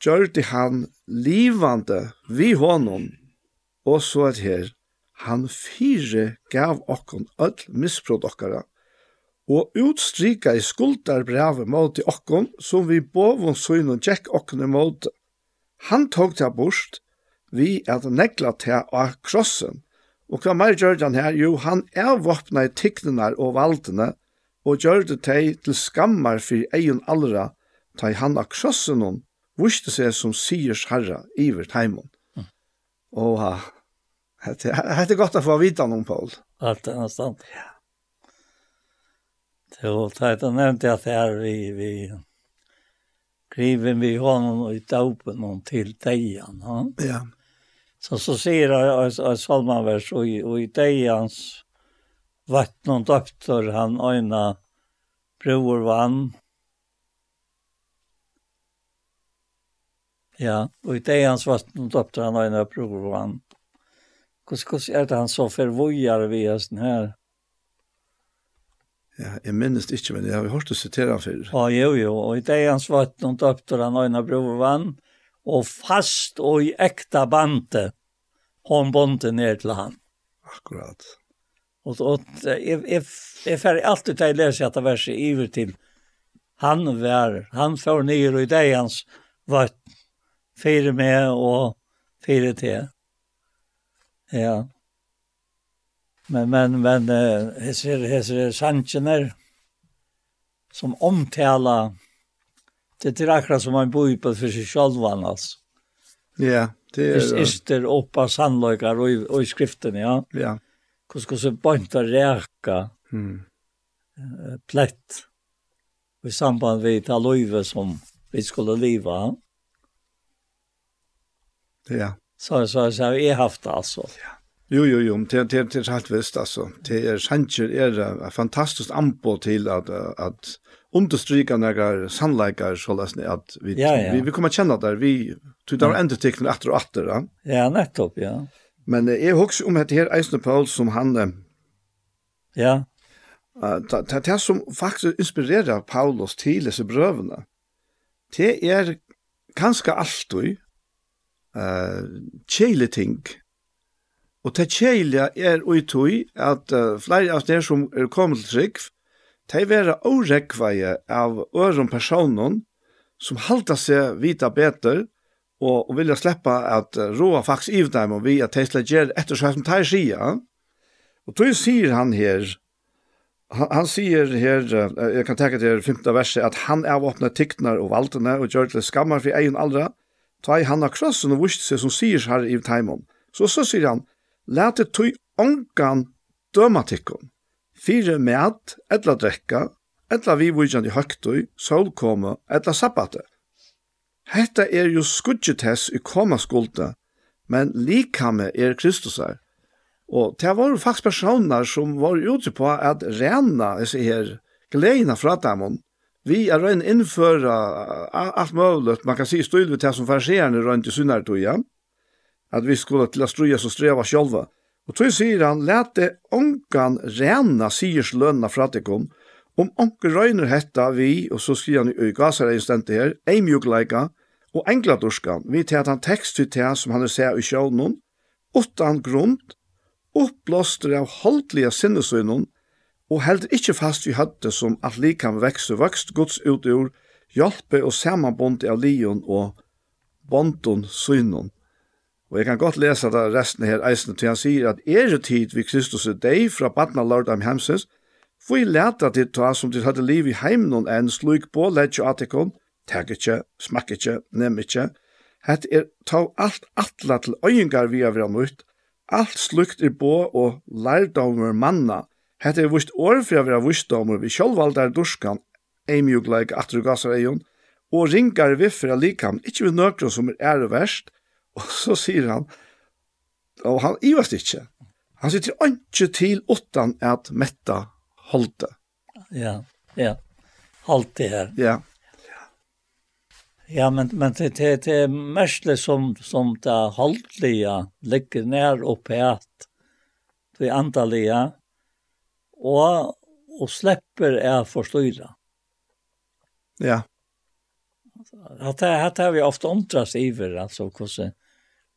gjør det han livande vi honom, og så at her, han fire gav okkon öll misprod okkara, og utstrika i skuldarbrevet mot i okkon, som vi bovon søgn og tjekk okkon imot. Han tog til bort, vi at nekla til av krossen. Og hva mer gjør han her? Jo, han avvåpna i tikknene og valdene, og gjør det til til skammar for egen allra, ta i han av krossen hon, vurste seg som siers herra iver teimon. Og ha, det er godt å få vite noen, Paul. Alt er stand. Ja. Så det nevnte at det er vi, vi skriver vi honom i dopen hon till dejan. Ja. ja. Så så säger jag att Salmanvers och i, och i dejans vatten och doktor han öjna bror vann. Ja, och i dejans vatten och doktor han öjna bror vann. Hur är det han så förvojar vi oss den här? Ja, jeg minnes ikke, men jeg har hørt å sitere han før. Ja, jo, jo. Og i Dejans vatten och doktor han øyne bror vann, og fast og i ekta bante hon bonte ner til han. Akkurat. Og, og jeg, jeg, jeg fer alltid til å lese etter verset iver til han var, han får nyer og i deg hans var fire med og fire til. Ja. Men, men, men, hesser, hesser sannsjener som omtaler det er akkurat som man bor på for seg selv, altså. Ja. Yeah. Det är ister oppa sannlökar och i, och i skriften, ja. Ja. Hur ska så banta räka mm. plätt i samband med aloive som vi skulle leva. Ja. Så, så, så har vi haft det alltså. Ja. Jo, jo, jo, det, det, det er helt visst, altså. Det er sannsjer er et fantastisk anbå til at, at understryka några sannleikar så läsne att vi, ja, ja. vi vi kommer känna där vi Du tar endur tekna efter och efter, ja? Ja, nettopp, ja. Men eh, jag husker om det här Eisner Paul som han... Eh, Ja. Det er det som faktiskt inspirerar Paulus till dessa brövna. Det er ganske alltid uh, kjele ting. Og det kjele er ui tog at uh, flere av dere som er kommet til trygg, de være årekveie av øren personen som halter seg vita beter, og, og vilja sleppa at uh, roa faktisk i dem og vi at Tesla gjøre etter seg som de sier. Og då sier han her, han, han sier her, uh, jeg kan tenke til femte verset, at han er våpnet tiktnar og valtene og gjør til skammer for egen aldra, ta i han av krossen og vurst seg som sier her i teimon. Så så sier han, lete tog ongan døma tikkon, fire med, etla drekka, etla vi vujjan i høgtøy, solkomme, etla sabbate. Hetta er jo skudgetess i koma skulda, men likame er Kristusar. Og det var faktisk personer som var ute på at rena disse her gleina fra dem. Vi er røyne innføra alt mulig, man kan si stil vi til som farserende røyne til synnartøya, at vi skulle til å struja så streva sjolva. Og tog sier han, let det ångan rena sigers lønna fra dekom, Om onker røyner hetta vi, og så skriver han i gasar ein stente her, ei mjukleika, og engladorskan, vi til at han tekst til det som han er seg i sjånen, utan grunn, oppblåster av holdlige sinnesøynen, og heldur ikkje fast vi hadde som at li kan vekse vokst gods ut ur, hjelpe og samanbond av lion og bondon synon. Og jeg kan godt lesa det resten her eisen til han sier at er tid vi Kristus er deg fra badna Lord am Hemses, Fui leta til ta som til hadde liv i heimnon enn sluk på ledje atikon, teg ikkje, smakk ikkje, nem ikkje. Het er ta alt atla til øyengar vi avra mot, alt slukt er på og lærdommer manna. Het er vist år for avra vissdommer vi sjálvaldar durskan, eimjugleik atrugasar eion, og ringar viffra likam, ikkje vi nøkron som er ære verst, og så sier han, og han ivast ikkje, han sitter ikkje til åttan at metta holde. Ja, ja. Allt det här. Ja. Ja, men men det det det er mestligt som som det hållliga ligger ner uppe att det antaliga och och släpper er forstyrret. Ja. Att det här har vi ofta omtrast iver, alltså hur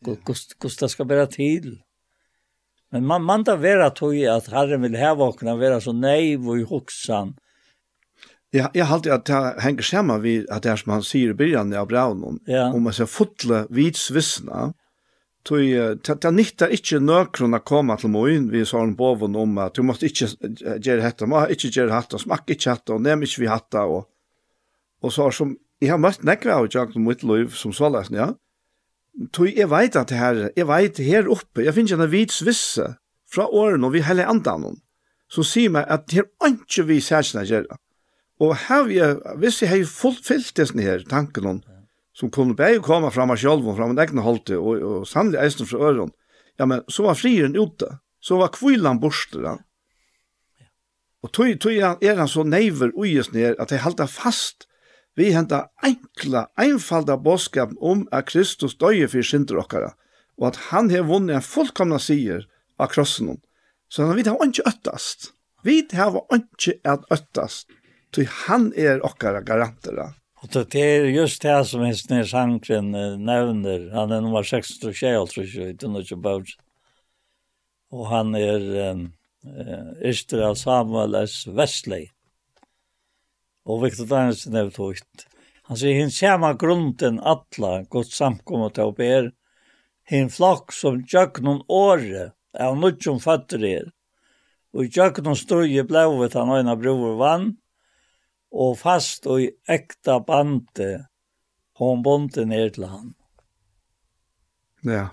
hur hur det ska bära till. Men man man ta vera tog at Herren vil här vakna vera så nej och i huxan. Ja, jeg har alltid att det henger samman vi at det er som han sier i början av Braunon. Ja. Om man ser fotle vid svissna. Tog det det nøkron å nökrona til till moin vi sa en boven om at du måtte inte göra detta, må inte göra hatta, smack inte hatta og nämn inte vi hatta og, og så som jeg har møtt mött av och jag mitt liv som så sålas, ja. Tui, jeg veit at her, jeg veit her oppe, jeg finner en vits visse fra åren og vi heller andan hon, som sier meg at her ikke vi særkina gjerra. Og her vi, hvis jeg har fullfyllt dessen her tanken hon, som kunne bare komme fra meg selv og fra min egne holdte, og, og sannelig eisen fra øren, ja, men så var frieren ute, så var kvillan borste da. Og tog, tog er han så neiver uges ned at jeg halte fast vi henta enkla, einfalda bådskap om at Kristus døye for synder okkara, og at han har vunnet en fullkomna sier av krossen. Så vi har ikke øttast. Vi har ikke at øttast, til han er okkara garantera. Og det er just det som hans nere sangren nevner, han er nummer 626, tror jeg, uten å ikke. Og han er um, Israel Samuel S. Wesley og Victor Danielsen er utogt. Han sier, hinn kjema grunden atla, godt samkommet til å ber, hinn flokk som tjøknon året, av nudjum fatter er, og i tjøknon støye blauvet han øyne bror vann, og fast og i ekta bande, hon bonte ned til han. Ja.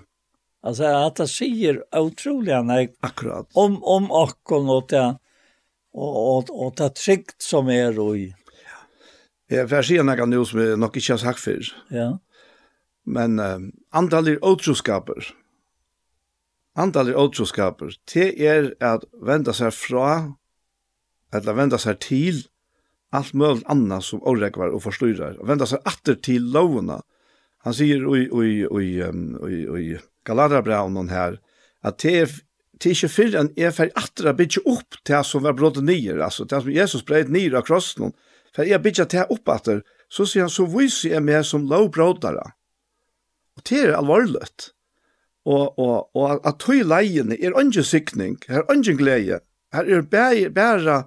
Alltså att det säger otroliga nej. Akkurat. Om om akkon och det och och, och det tryggt som är er, i. Jeg får si noe nå som jeg nok ikke har sagt før. Ja. Men uh, antall er åtroskaper. Antall er åtroskaper. Det er at venda seg fra, eller venda seg til, allt möjligt annat som åregvar och forstyrrer. Och vända sig åter till lovna. Han säger i, i, i, i, i Galadrabraunen här, att det är Det är inte förrän jag får attra bygga upp det som var brått nyer, alltså det som Jesus bredd nyer av krossen, for jeg bidja til opp etter, så sier han, så viser jeg meg som lovbrådere. Og det er alvorligt. Og, og, og at tog leiene er ikke sikning, her er ikke glede, her er bare, bare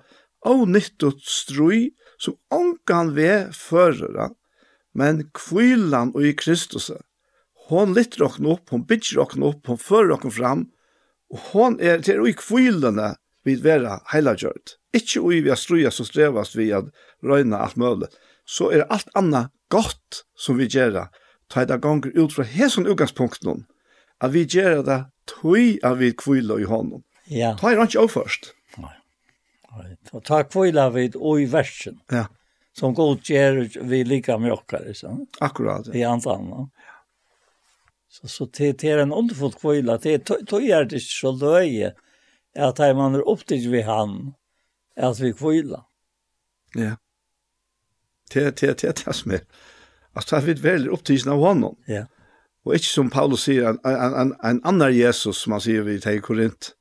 avnyttet strøy som ångan ved førere, men kvilan og i Kristus. Hon lytter okken opp, hon bidger okken opp, hon fører okken fram, og hon er til og i kvilene vid vera heilagjørt. Ikke ui vi har struja som strevast vi at røyna alt møle, så er alt anna godt som vi gjerra, ta eit gonger ut fra hesson utgangspunkt noen, at vi gjør det tøy av vi kvila i hånden. Ja. Ta eit ikke av først. Nei. Og ta kvila vi ui versen. Ja. Som god gjør vi lika mjokkare, sånn. Akkurat. Ja. I antan, no? Ja. Så, så det, det er en underfot kvila, det er tøy er det ikke så løye, at man er opptid vi han, at vi kvila. Ja. Det, det, det, det som er. Altså, det er vi veldig opptidsen av hånden. Ja. Og ikke som Paulus sier, en, en, en, en annen Jesus, som han sier vi til Korint.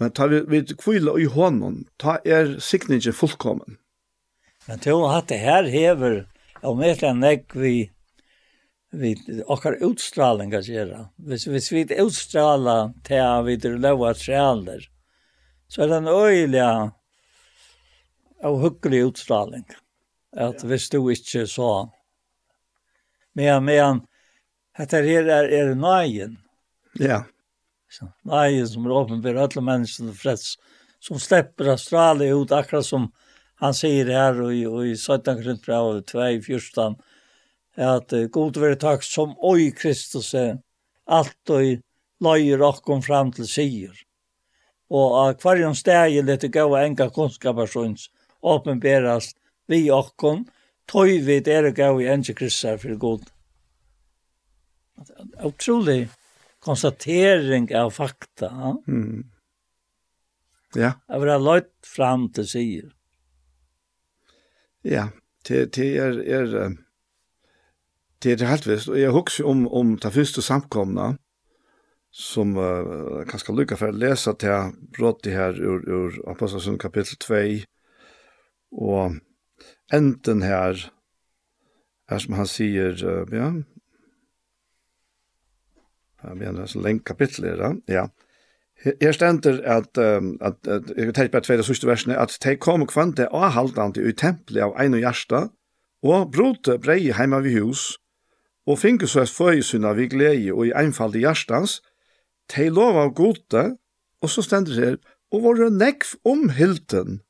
Men tar vi, vi kvila i hånden, ta er sikningen fullkommen. Men til at det her hever, om et eller annet vi, vi okkar utstraling kan gjøre. Hvis, hvis vi utstraler til at vi er lov trealer, så er det en øyelig av hyggelig utstraling. At hvis du ikke så. Men, men, dette her er, er nøyen. Ja. Så, nøyen som er åpen for alle mennesker freds, som slipper Australia ut, akkurat som han sier her i, i 17 grunnbrev 2 i 14, at uh, god være takk som oi Kristus er alt og løyer okkom fram til sier. Og av hver en steg er litt gau enga kunnskaper syns, åpenberast vi okkom, tøy vid er gav i enge kristar for god. Utrolig konstatering av fakta. Mm. Ja. Jeg vil ha løyt fram til sier. Ja, det, det er, er, det er helt visst. Og jeg husker om, om det første samkomna, som uh, kanskje lykker for å lese til bråttet her ur, ur Apostelsund kapittel 2, Og enten her, er som han sier, ja, jeg mener, så lenge kapittel er det, ja. Her stender at, um, at, at jeg tenker på tredje sørste versene, at de kom kvante og halvdante i tempelet av ein og hjärsta, og brote brei heima vi hus, og finke så et føysyna vi glede og i einfald i hjärstans, de lov av gode, og så stender her, og våre nekv om hilden,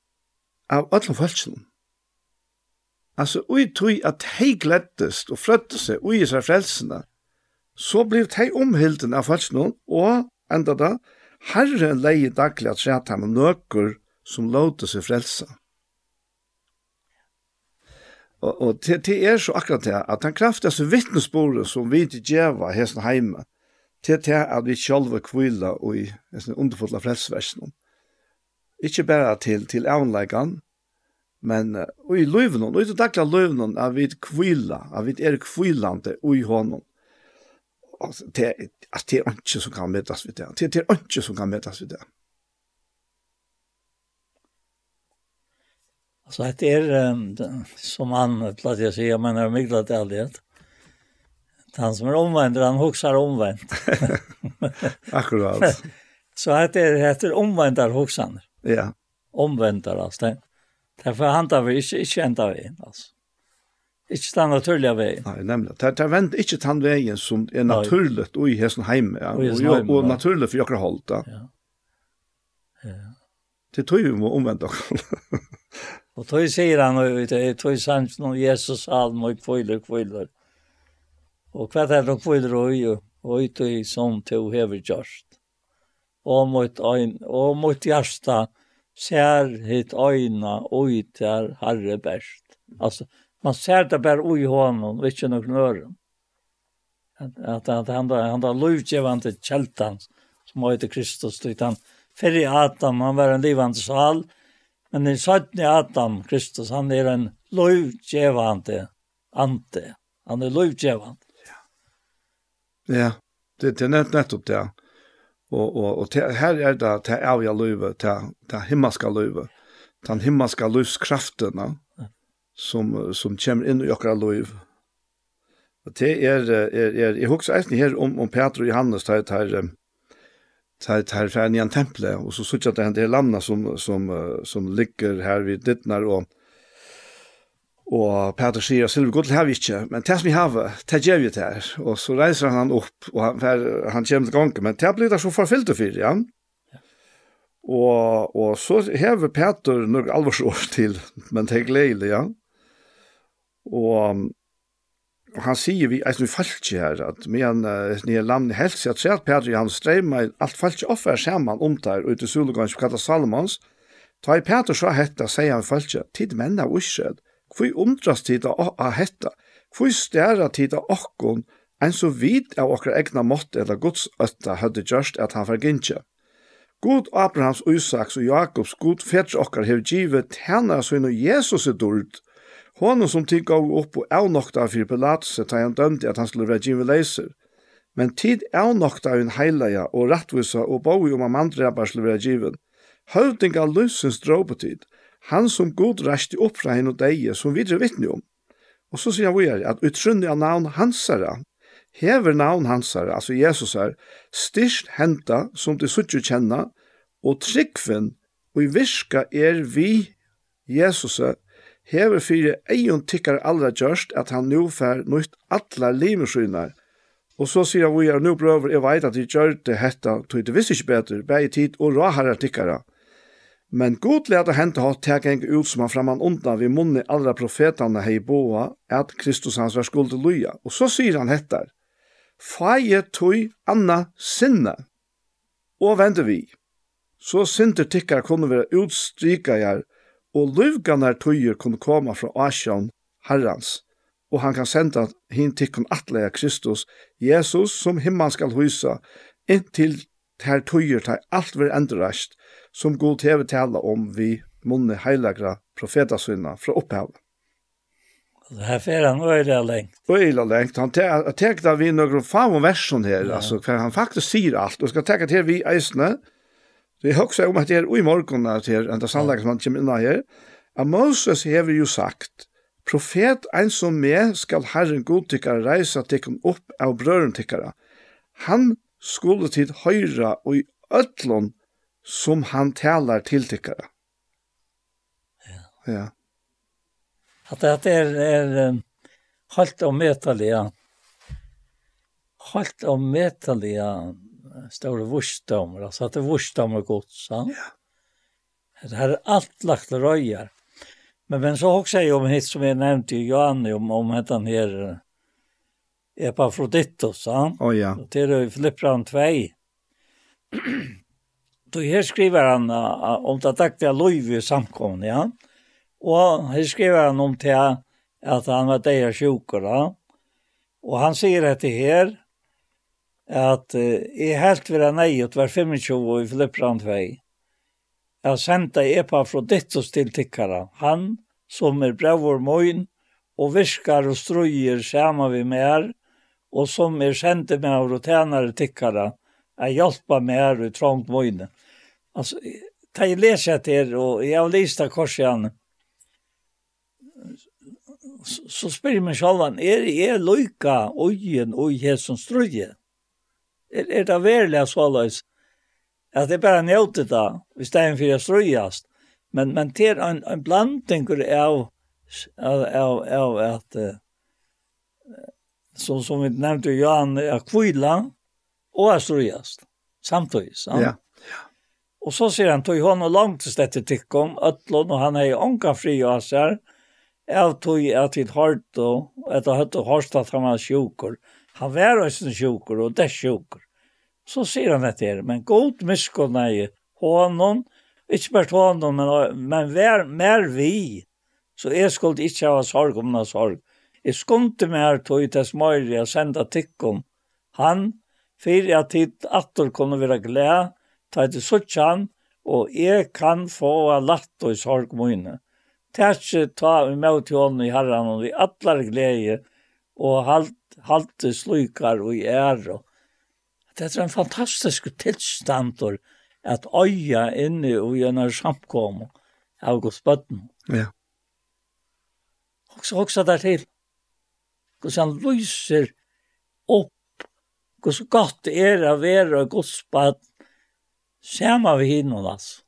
av öllum fölksinum. Altså, ui tui at hei gleddest og frøtte seg ui i seg frelsene, så blir hei omhilden av fölksinum, og enda da, herre leie daglig at sjæt ham nøkker som låte seg frelsa. Og, og til, til er så akkurat det, at han kraftigaste vittnesbordet som vi til djeva hesten heima, til til at vi sjálva kvila og i underfotla frelsversnum. Ikke bare til, til avnleggene, men og i løyven, og i det daglige løyven, er vi kvila, er vi er kvilande i hånden. Altså, det, er, det er ikke som kan møtes ved det. Det, det er ikke som kan møtes ved det. Så det er, um, som han platt jeg sier, men er mye til allighet. Han som er omvendt, han hoksar omvendt. [laughs] Akkurat. så [laughs] det er, det er omvendt av hoksaner. Ja. Omvendar, altså. Det, Derfor er vi ikke, ikke enda veien, altså. Ikke den naturlige veien. Nei, nemlig. Det, det vent ikke den veien som er naturlig og i hesten hjemme, ja. og, og, og naturlig for dere holdt, da. Ja. Ja. Det tror vi må omvendt dere. og tog sier han, og det er tog sannsyn om Jesus salm og kviler, kviler. Og hva er det kviler og og og tog som tog hever gjørst og mot øyn, og mot hjärsta ser hit øyna oi der herre best. Altså, man ser det bare oi honom, ikke nok nøren. At, at han, han da lovgjevande kjeltan, som høyde Kristus, du han, Fyrir Adam, han var en livande sal, men i søttene Adam, Kristus, han er en lovgjevande ante. Han er vant Ja, ja. Det, det er nett, nettopp det. Ja. Og, og, og her er det til avja løyve, til, til himmelska løyve, til himmelska løyvskraftene som, som kommer inn i okra løyve. Og det er, er, er jeg husker eisen her om, om Peter og Johannes, der, der, tar tar fram igen templet og så såg at det här lamna som som som ligger her vid dittnar og Og Peter sier, Silvi, gå til her vi ikke, men det som vi har, det gjør vi det her. Og så reiser han opp, og han, fer, han kommer til gangen, men det blir det så forfyllt og fyrt, ja. Og, og så hever Peter noen alvorsår [laughs] til, men det er gledelig, ja. Og, og han sier, vi er noe falsk her, at med en nye land i helst, at tror at Peter i hans streimer, alt falsk offer sammen om der, ute i Sulegans, som kallet Salomons, Ta i Peter så hetta, sier han falsk, tid menn av Israel, Hvor omdras tid av hetta? Hvor stæra tid av okkon enn så vid av okra egna mått eller Guds øtta hadde gjørst at han fargintje. God Abrahams, Isaks og Jakobs god fetr okkar hev givet tæna sønn og Jesus er dult. Hånden som tid gav opp og avnokta fyrir Pilatus ta han dømte at han skulle være givet leiser. Men tid avnokta hun heilaja og rattvisa og bau om amandre bare skulle være givet. Høvding av løsens dråpetid han som god rasti upp fra henne og deie som videre vittne om. Og så sier han videre at utrunni av navn hansara, hever navn hansara, altså Jesus er, styrst henta som de suttje kjenna, og tryggven og i virka er vi Jesus hever fyrir eion tikkar allra gjørst at han nu fær nøyt allar limesynar. Og så sier han videre, nu brøver, jeg veit at de gjør det hetta, tog det visst ikke betur, bei tid og råharar tikkara. Men god let å hente hatt til geng ut som han framman undan vi munni allra profetane hei boa at Kristus hans var skuld luja. Og så sier han hettar, Faje tui anna sinne, og vende vi. Så sinter tikkar kunne være utstrikajar, og luvganar tøyer kunne koma fra Asjan, Herrans, og han kan senda hin tikkun atleia Kristus, Jesus, som himman skal husa, inntil ter tøyer tar alt ver endrast, som god hever tala om vi munne heilagra profetasynna fra opphavet. Det här fer han öjla längt. Öjla längt. Han täckte vi några fan om versen här. Ja. Alltså, för han faktiskt säger allt. Och ska täcka till vi ägstna. Det är högst om att det är i morgon när det är en sannläggning som han kommer innan här. Att Moses hever ju sagt Profet ein som med skal Herren godtycka reisa tykkun upp av brøren tykkara. Han skulle tid høyra og i ötlån som han talar till tyckare. Ja. Ja. Att det är är halt och metaliga. Halt och metaliga stora vursdomar, alltså att det vursdomar gott så. Ja. Det här är allt lagt röjar. Men men så också jag om hit som jag nämnde ju Johanne om om heter han här sa. han. Oh, ja. Det är ju Filippran 2 då här skriver han uh, om det taktiga i samkomna, ja. Och här skriver han om det att han var där sjuk ja. Och han säger att det här att uh, är helt vid en nej och var 25 i Filippran 2. Jag sända ditt till tickara. Han som är bravor mojn och viskar och ströjer samma vi mer och som är sände med av rotenare tickara jeg hjelper meg her i trångt møyne. Altså, da jeg leser etter, og jeg har lyst til korset igjen, så spør jeg meg selv, er jeg løyka øyen og Jesus strøye? Er, er det verlig så løs? At det er bare nøyte da, hvis det er en fyrir strøyast. Men, men det er en, en blanding av, av, av, av at, uh, som, som vi nevnte, Johan, er kvila, og er strøyast. samtidig. Ja, ja. Og så sier han, tog hon og langt til dette tikkum, Øtlån, og han er i ånka fri av seg, av tog at hitt hårt og etter høtt og hårst at han var sjukur. Han var også sjukur og det sjukur. Så sier han dette her, men god miskunn er hånden, ikke bare hånden, men, men vær mer vi, så jeg skulle ikke ha sorg om noe sorg. Jeg skumte meg her tog til smøyre og senda tikkum, han for at tid atter kunne være glede, ta til suttjan, og jeg kan få av latt og sorg mine. Tætje ta vi med til hånden i herren og vi atler glede, og halt, halte slukar og i ære. Det er en fantastisk tilstand at øya inne og gjennom samkommet av Guds bøtten. Ja. Også, også der til. Hvordan han lyser opp Hvor så godt er å være godsbad sammen ved hinnom, altså.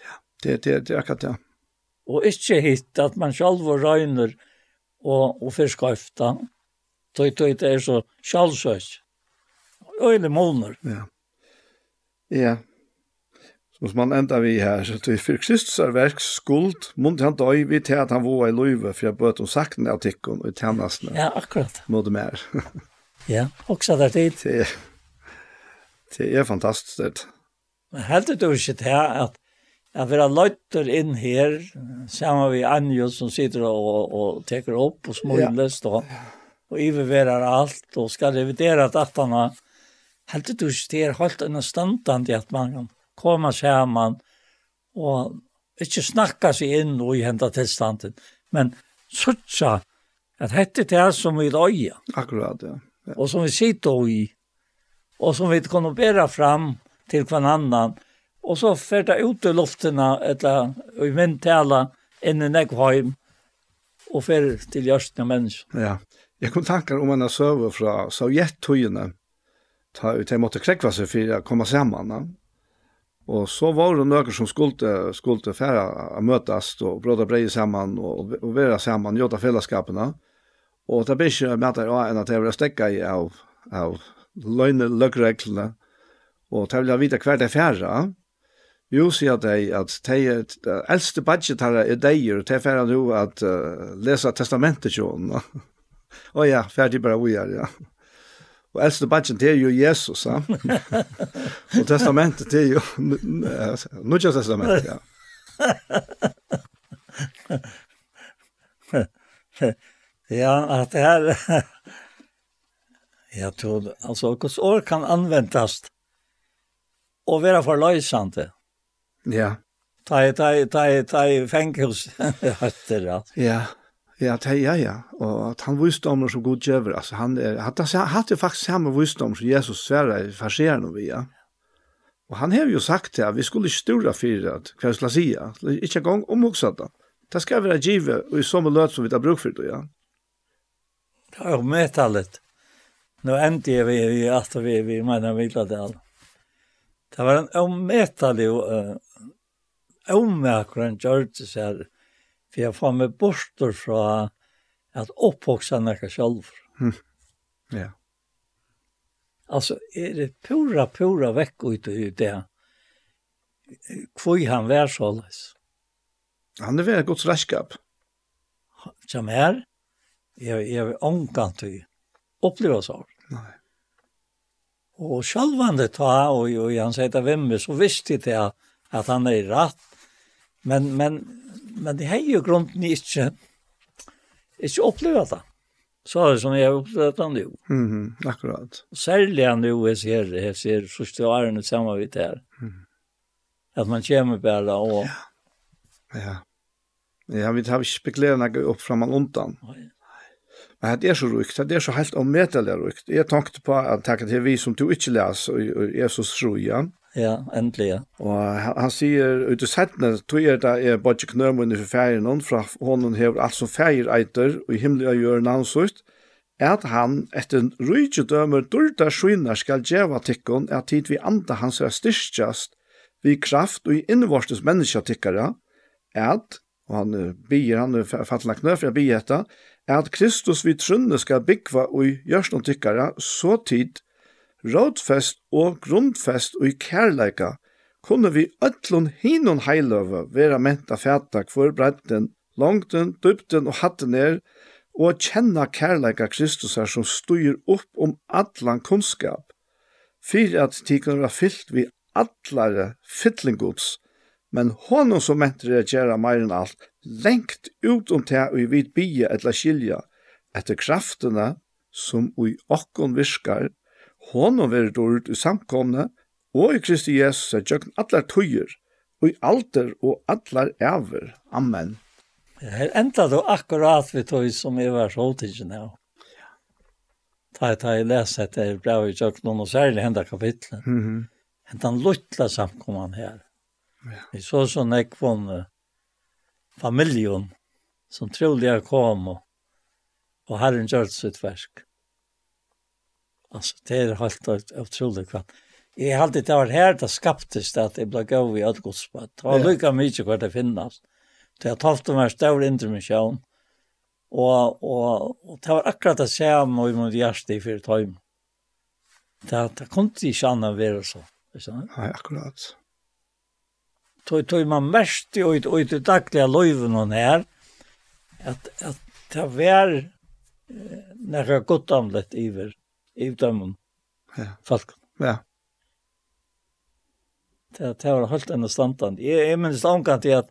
Ja, det, det, det er akkurat det. Og ikke hit at man selv røyner og, og forskøyfta. Tøy, tøy, det er så sjalsøs. Øyne måneder. Ja. Ja, Og som han enda vi her, så til for Kristus er verk skuld, mund han døy, vi til at han var i løyve, for jeg bøt om sakten av tikkun og i tjennasene. Ja, akkurat. Må mer. [laughs] ja, også der tid. Det, det er fantastisk det. Men heldig du ikke til at Jeg vil ha løyter inn her, sammen med Anjo som sitter og, og, og teker opp og smules, ja. og, og iververer alt, og skal revidere datterne. Heldig du ikke til helt understandende at man kan komme sammen og ikke snakka seg inn i henta tilstanden, men sutsa at hette det er som vi røya. Akkurat, ja. ja. Og som vi sitter i, og som vi kan bæra fram til hver annan, og så fer det ut i luftina, eller i min tala, inn i Nekvheim, og fer til hjørsten av mennesker. Ja, jeg kom tankar om en søve fra sovjet-tøyene, ta ut, jeg måtte krekva seg for å komme sammen, Og så var det noen som skulle, skulle fære å møtes og bråde breie sammen og, og være sammen, gjøre fellesskapene. Og det ble ikke med at jeg enn at jeg vil stekke i av, av løgne løgreglene. Og det vil jeg vite hver det fære. Jo, sier de at de, de eldste budgetare er deg, og de fære nå at uh, lese testamentet til henne. Å [laughs] ja, ferdig bare vi er, ja. Og eldste badgen til jo Jesus, ja. [laughs] og testamentet til jo Nudja testamentet, ja. [laughs] ja, at det her... [laughs] Jeg tror, altså, hos år kan anvendes og være forløsende. Ja. Ta i, ta i, ta i, ta i fengjus. ja. Ja. Ja, det, ja, ja. Og at han visdommer som god gjøver, altså han er, han hadde faktisk samme visdom som Jesus sverre i farserende vi, ja. Og han har jo sagt det, vi skulle ikke ståre for at hva jeg skulle si, ja. ikke en gang omhokset det. Det skal være givet, og i samme løt som vi har brukt for det, ja. Det er jo medtallet. Nå endte jeg vi i at vi, vi mener Vildadal. Det var en omedtallig, omedtallig, omedtallig, omedtallig, omedtallig, For jeg får meg borster fra at oppvoksa nekka sjálf. Mm. Ja. Altså, er det pura, pura vekk ut i det kvui han vær såleis. Han er veldig godt ræskap. Som er? jeg, er omkant til oppleva. Nei. Og sjálvande ta, og, og han sier det vimmer, så visste jeg at han er rett. Men, men men det är jo grunden ikke, ikke opplevd det. Så er det som jeg har det nå. Mm akkurat. Særlig nå jeg ser, jeg ser første årene sammen vidt her. Mm. At man kommer bare og... Ja. ja. Ja, vi har ikke spekulert noe opp fra man undan. Nei. Men det er så rukt, det er så helt omvetelig rukt. Jeg tenkte på at det er vi som du ikke leser, og Jesus tror, ja. Ja, endelig, ja. Og han, han sier, ut i settene, tog er det er bare knømmen i ferien, fra hånden hever alt som feir eiter, og i himmelen gjør er at han etter rydde dømer dørda skjønner skal djeva tikkon, at tid vi anda hans er styrstjast, vi kraft og i innvortes mennesketikkere, er at, og han bier han fattelig knø, for jeg bier etter, at Kristus vi trunne skal byggva og gjørs noen tikkere, så tid, rådfest og grundfest og i kærleika, kunne vi ötlun hinun heiløve vera menta fæta hver bretten, langten, dybden og hatten er, og kjenna kærleika Kristusar som styr upp om allan kunnskap, fyrir at tikun var fyllt vi allare fyllinggods, men honom som mentir er gjerra meir enn alt, lengt ut om te og i vid bia etla skilja, etter kraftene som ui okkon virkar Honom verður dård i samkomne, og i Kristi Jesus er tjøkken allar tøyer, og i alder og allar æver. Amen. Her enda du akkurat vi tøy som er vers holdtidgen her. Ta, ta, jeg leser etter brev i tjøkken, og særlig henda kapitlet. Mm -hmm. Hentan luttla samkomman her. Ja. Vi så sånn ekvån uh, familjon som trolig kom og, og herren gjør sitt versk. Alltså det är helt otroligt kvar. Jag har alltid det var här det skaptes det att det blev gav i allt godsbad. Det var lika mycket kvar det finnas. Det har talt om här stor intermission. Och, och, och det var akkurat det samma i mitt hjärsta i fyra tajm. Det, det kunde inte annan vara så. Nej, akkurat. Tog, tog man mest i, i, det dagliga löven här. Att, att det var eh, några gott omlett iver i dem ja. falken. Ja. Det, det var helt en standard. Jeg, jeg minnes omkant i at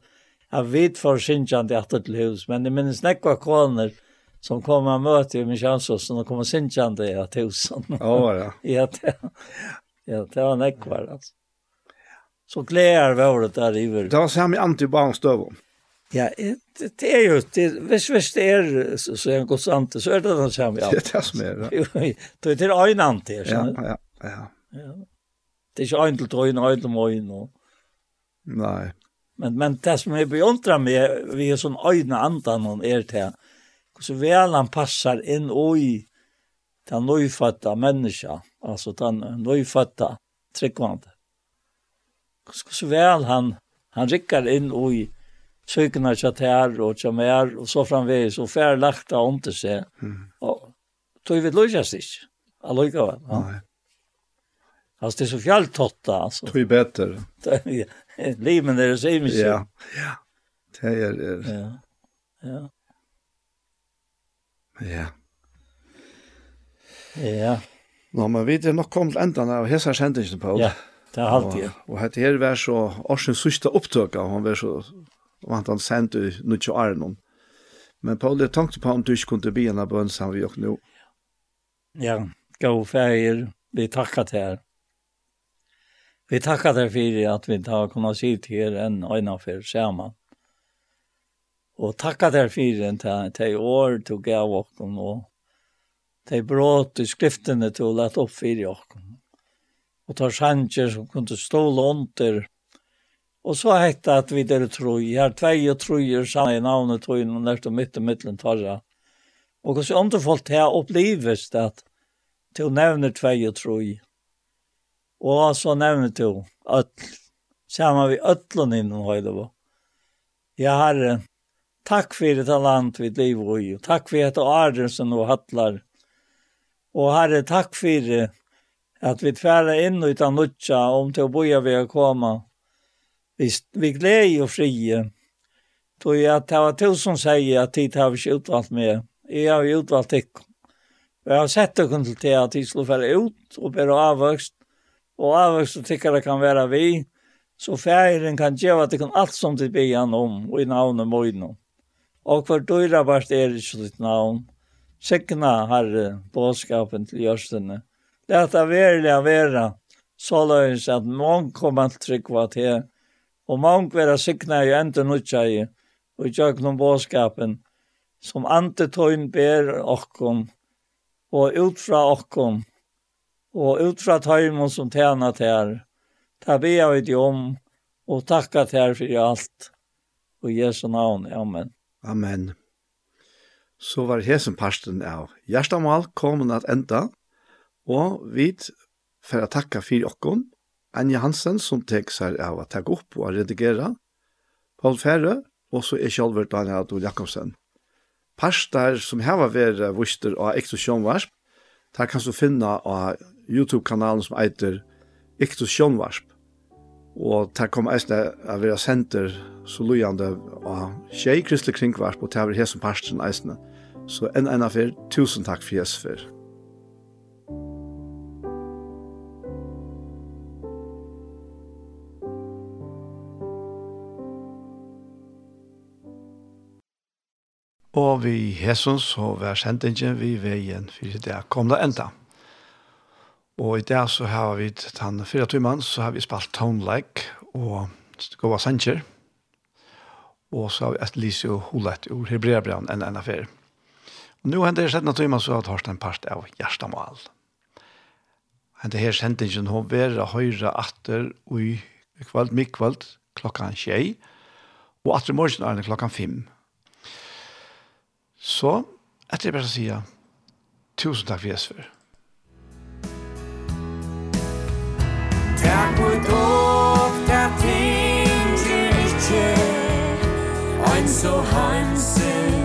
jeg vet for sinjant i atter til hus, men jeg minnes nekva koner som kom og møte i min kjansåsen og kom og sinjant i at husen. [laughs] Ja, ja. ja, det, ja, det var nekva, altså. Så gleder vi over det der i vår. Det var samme antibang støvom. Ja, det er jo, det, hvis, hvis det er så så er en god ante, så er det den samme, ja. [laughs] Det er det som er, ja. det er øyne til, ja, ja, ja, ja. Det er ikke øyne til trøyne, øyne til møyne. Nei. Men, men det som jeg beundrer meg, vi er sånn øyne andan, noen er til, så vel han passer inn i den nøyfødte menneska, altså den nøyfødte tryggvande. Så vel han, han rikker inn i sykene til her og til mer, og så framveis, og fær lagt av om til seg. Mm. Og tog vi løsast ikke, allikevel. Ja. Nei. Altså, det er så fjalltotta, altså. Tog bedre. Limen er det så ikke. Ja, ja. Det er det. Ja, ja. Ja. Ja. Nå, men vi er nok kommet enda av hese sendingen på. Ja, det er alltid. Og, og dette her var så årsens sørste opptøk, av, han var så og han sendt sendte noe til Arnon. Men Paul, jeg tenkte på om du ikke kunne bli en av bønnsene vi gjør nå. Ja, gå feir, vi takker til her. Vi tackar til for at vi har kunnet si til her en øyne for sammen. Og tackar til for en til, til år til gav oss och det är bra till skrifterna till att lätta upp för oss. Och tar sanjer som kunne stå under Og så hette at vi der jeg har tvei og troier samme i navnet tog inn og nært og midt og mittlen tarra. Og hos andre folk har det at to nevner tvei og troi. Og så nevner to öll, sammen vi öllun innom høyde var. Ja, herre, takk for det land vi lever i, og takk for det åren som nå hattlar. Og herre, takk for at vi tverra inn utan nødja om til å boja vi å koma vi, vi glädje og frie. Tog jeg at det var till som sier at tid har vi ikke utvalgt med. Jeg har utvalt tycker. Jeg har sett det kun til at de slår færre ut og bära avväxt. Og avväxt og tykker det kan være vi. Så færen kan gjøre at det kan alt som det blir om og i navnet mojna. Och för dyra vart är det sitt navn. Signa herre, bådskapen till görstene. Det är det är att det är att det är att det är att til är att det Og mange vera sikna i enden utja i, og gjør noen båskapen, som antetøyn ber okkom, og utfra okkom, og utfra tøymon som tjena tær, ta be av det om, og takka tær fyrir alt, og Jesu navn, amen. Amen. Så var hesen parsten av Gjerstamal komin at enda, og vi for å takke for dere, Anja Hansen som tek seg av å ta opp og redigere, Paul Færre, og så er sjølver Daniel Adol Jakobsen. Parstar som hava vært vuster av Ektos Sjånvarsp, der kan du finne av YouTube-kanalen som eiter Ektos Sjånvarsp. Og der kom eisne av vera senter så lojande av Kjei Kristelig Kringvarsp, og der var her som parsteren eisne. Så en ena fyr, tusen takk for Jesper. Og vi hessens så vær sendingen vi veien for det kom det enda. Og i dag så har vi den fyra timene så har vi spalt Tone Lake og Gåa Sanger. Og så har vi et lyse og hulet ur Hebreabran enn enn affær. Og nå hender det sjettende timene så har Torsten part av Gjerstamal. Hender her sendingen hun være høyre atter og i kveld, mikveld, klokka tjei. Og atter morgen er det klokka fem. Så, etter det bare sier, tusen takk for Jesus for. Takk for dog, der ting til ikke, ein så hansen.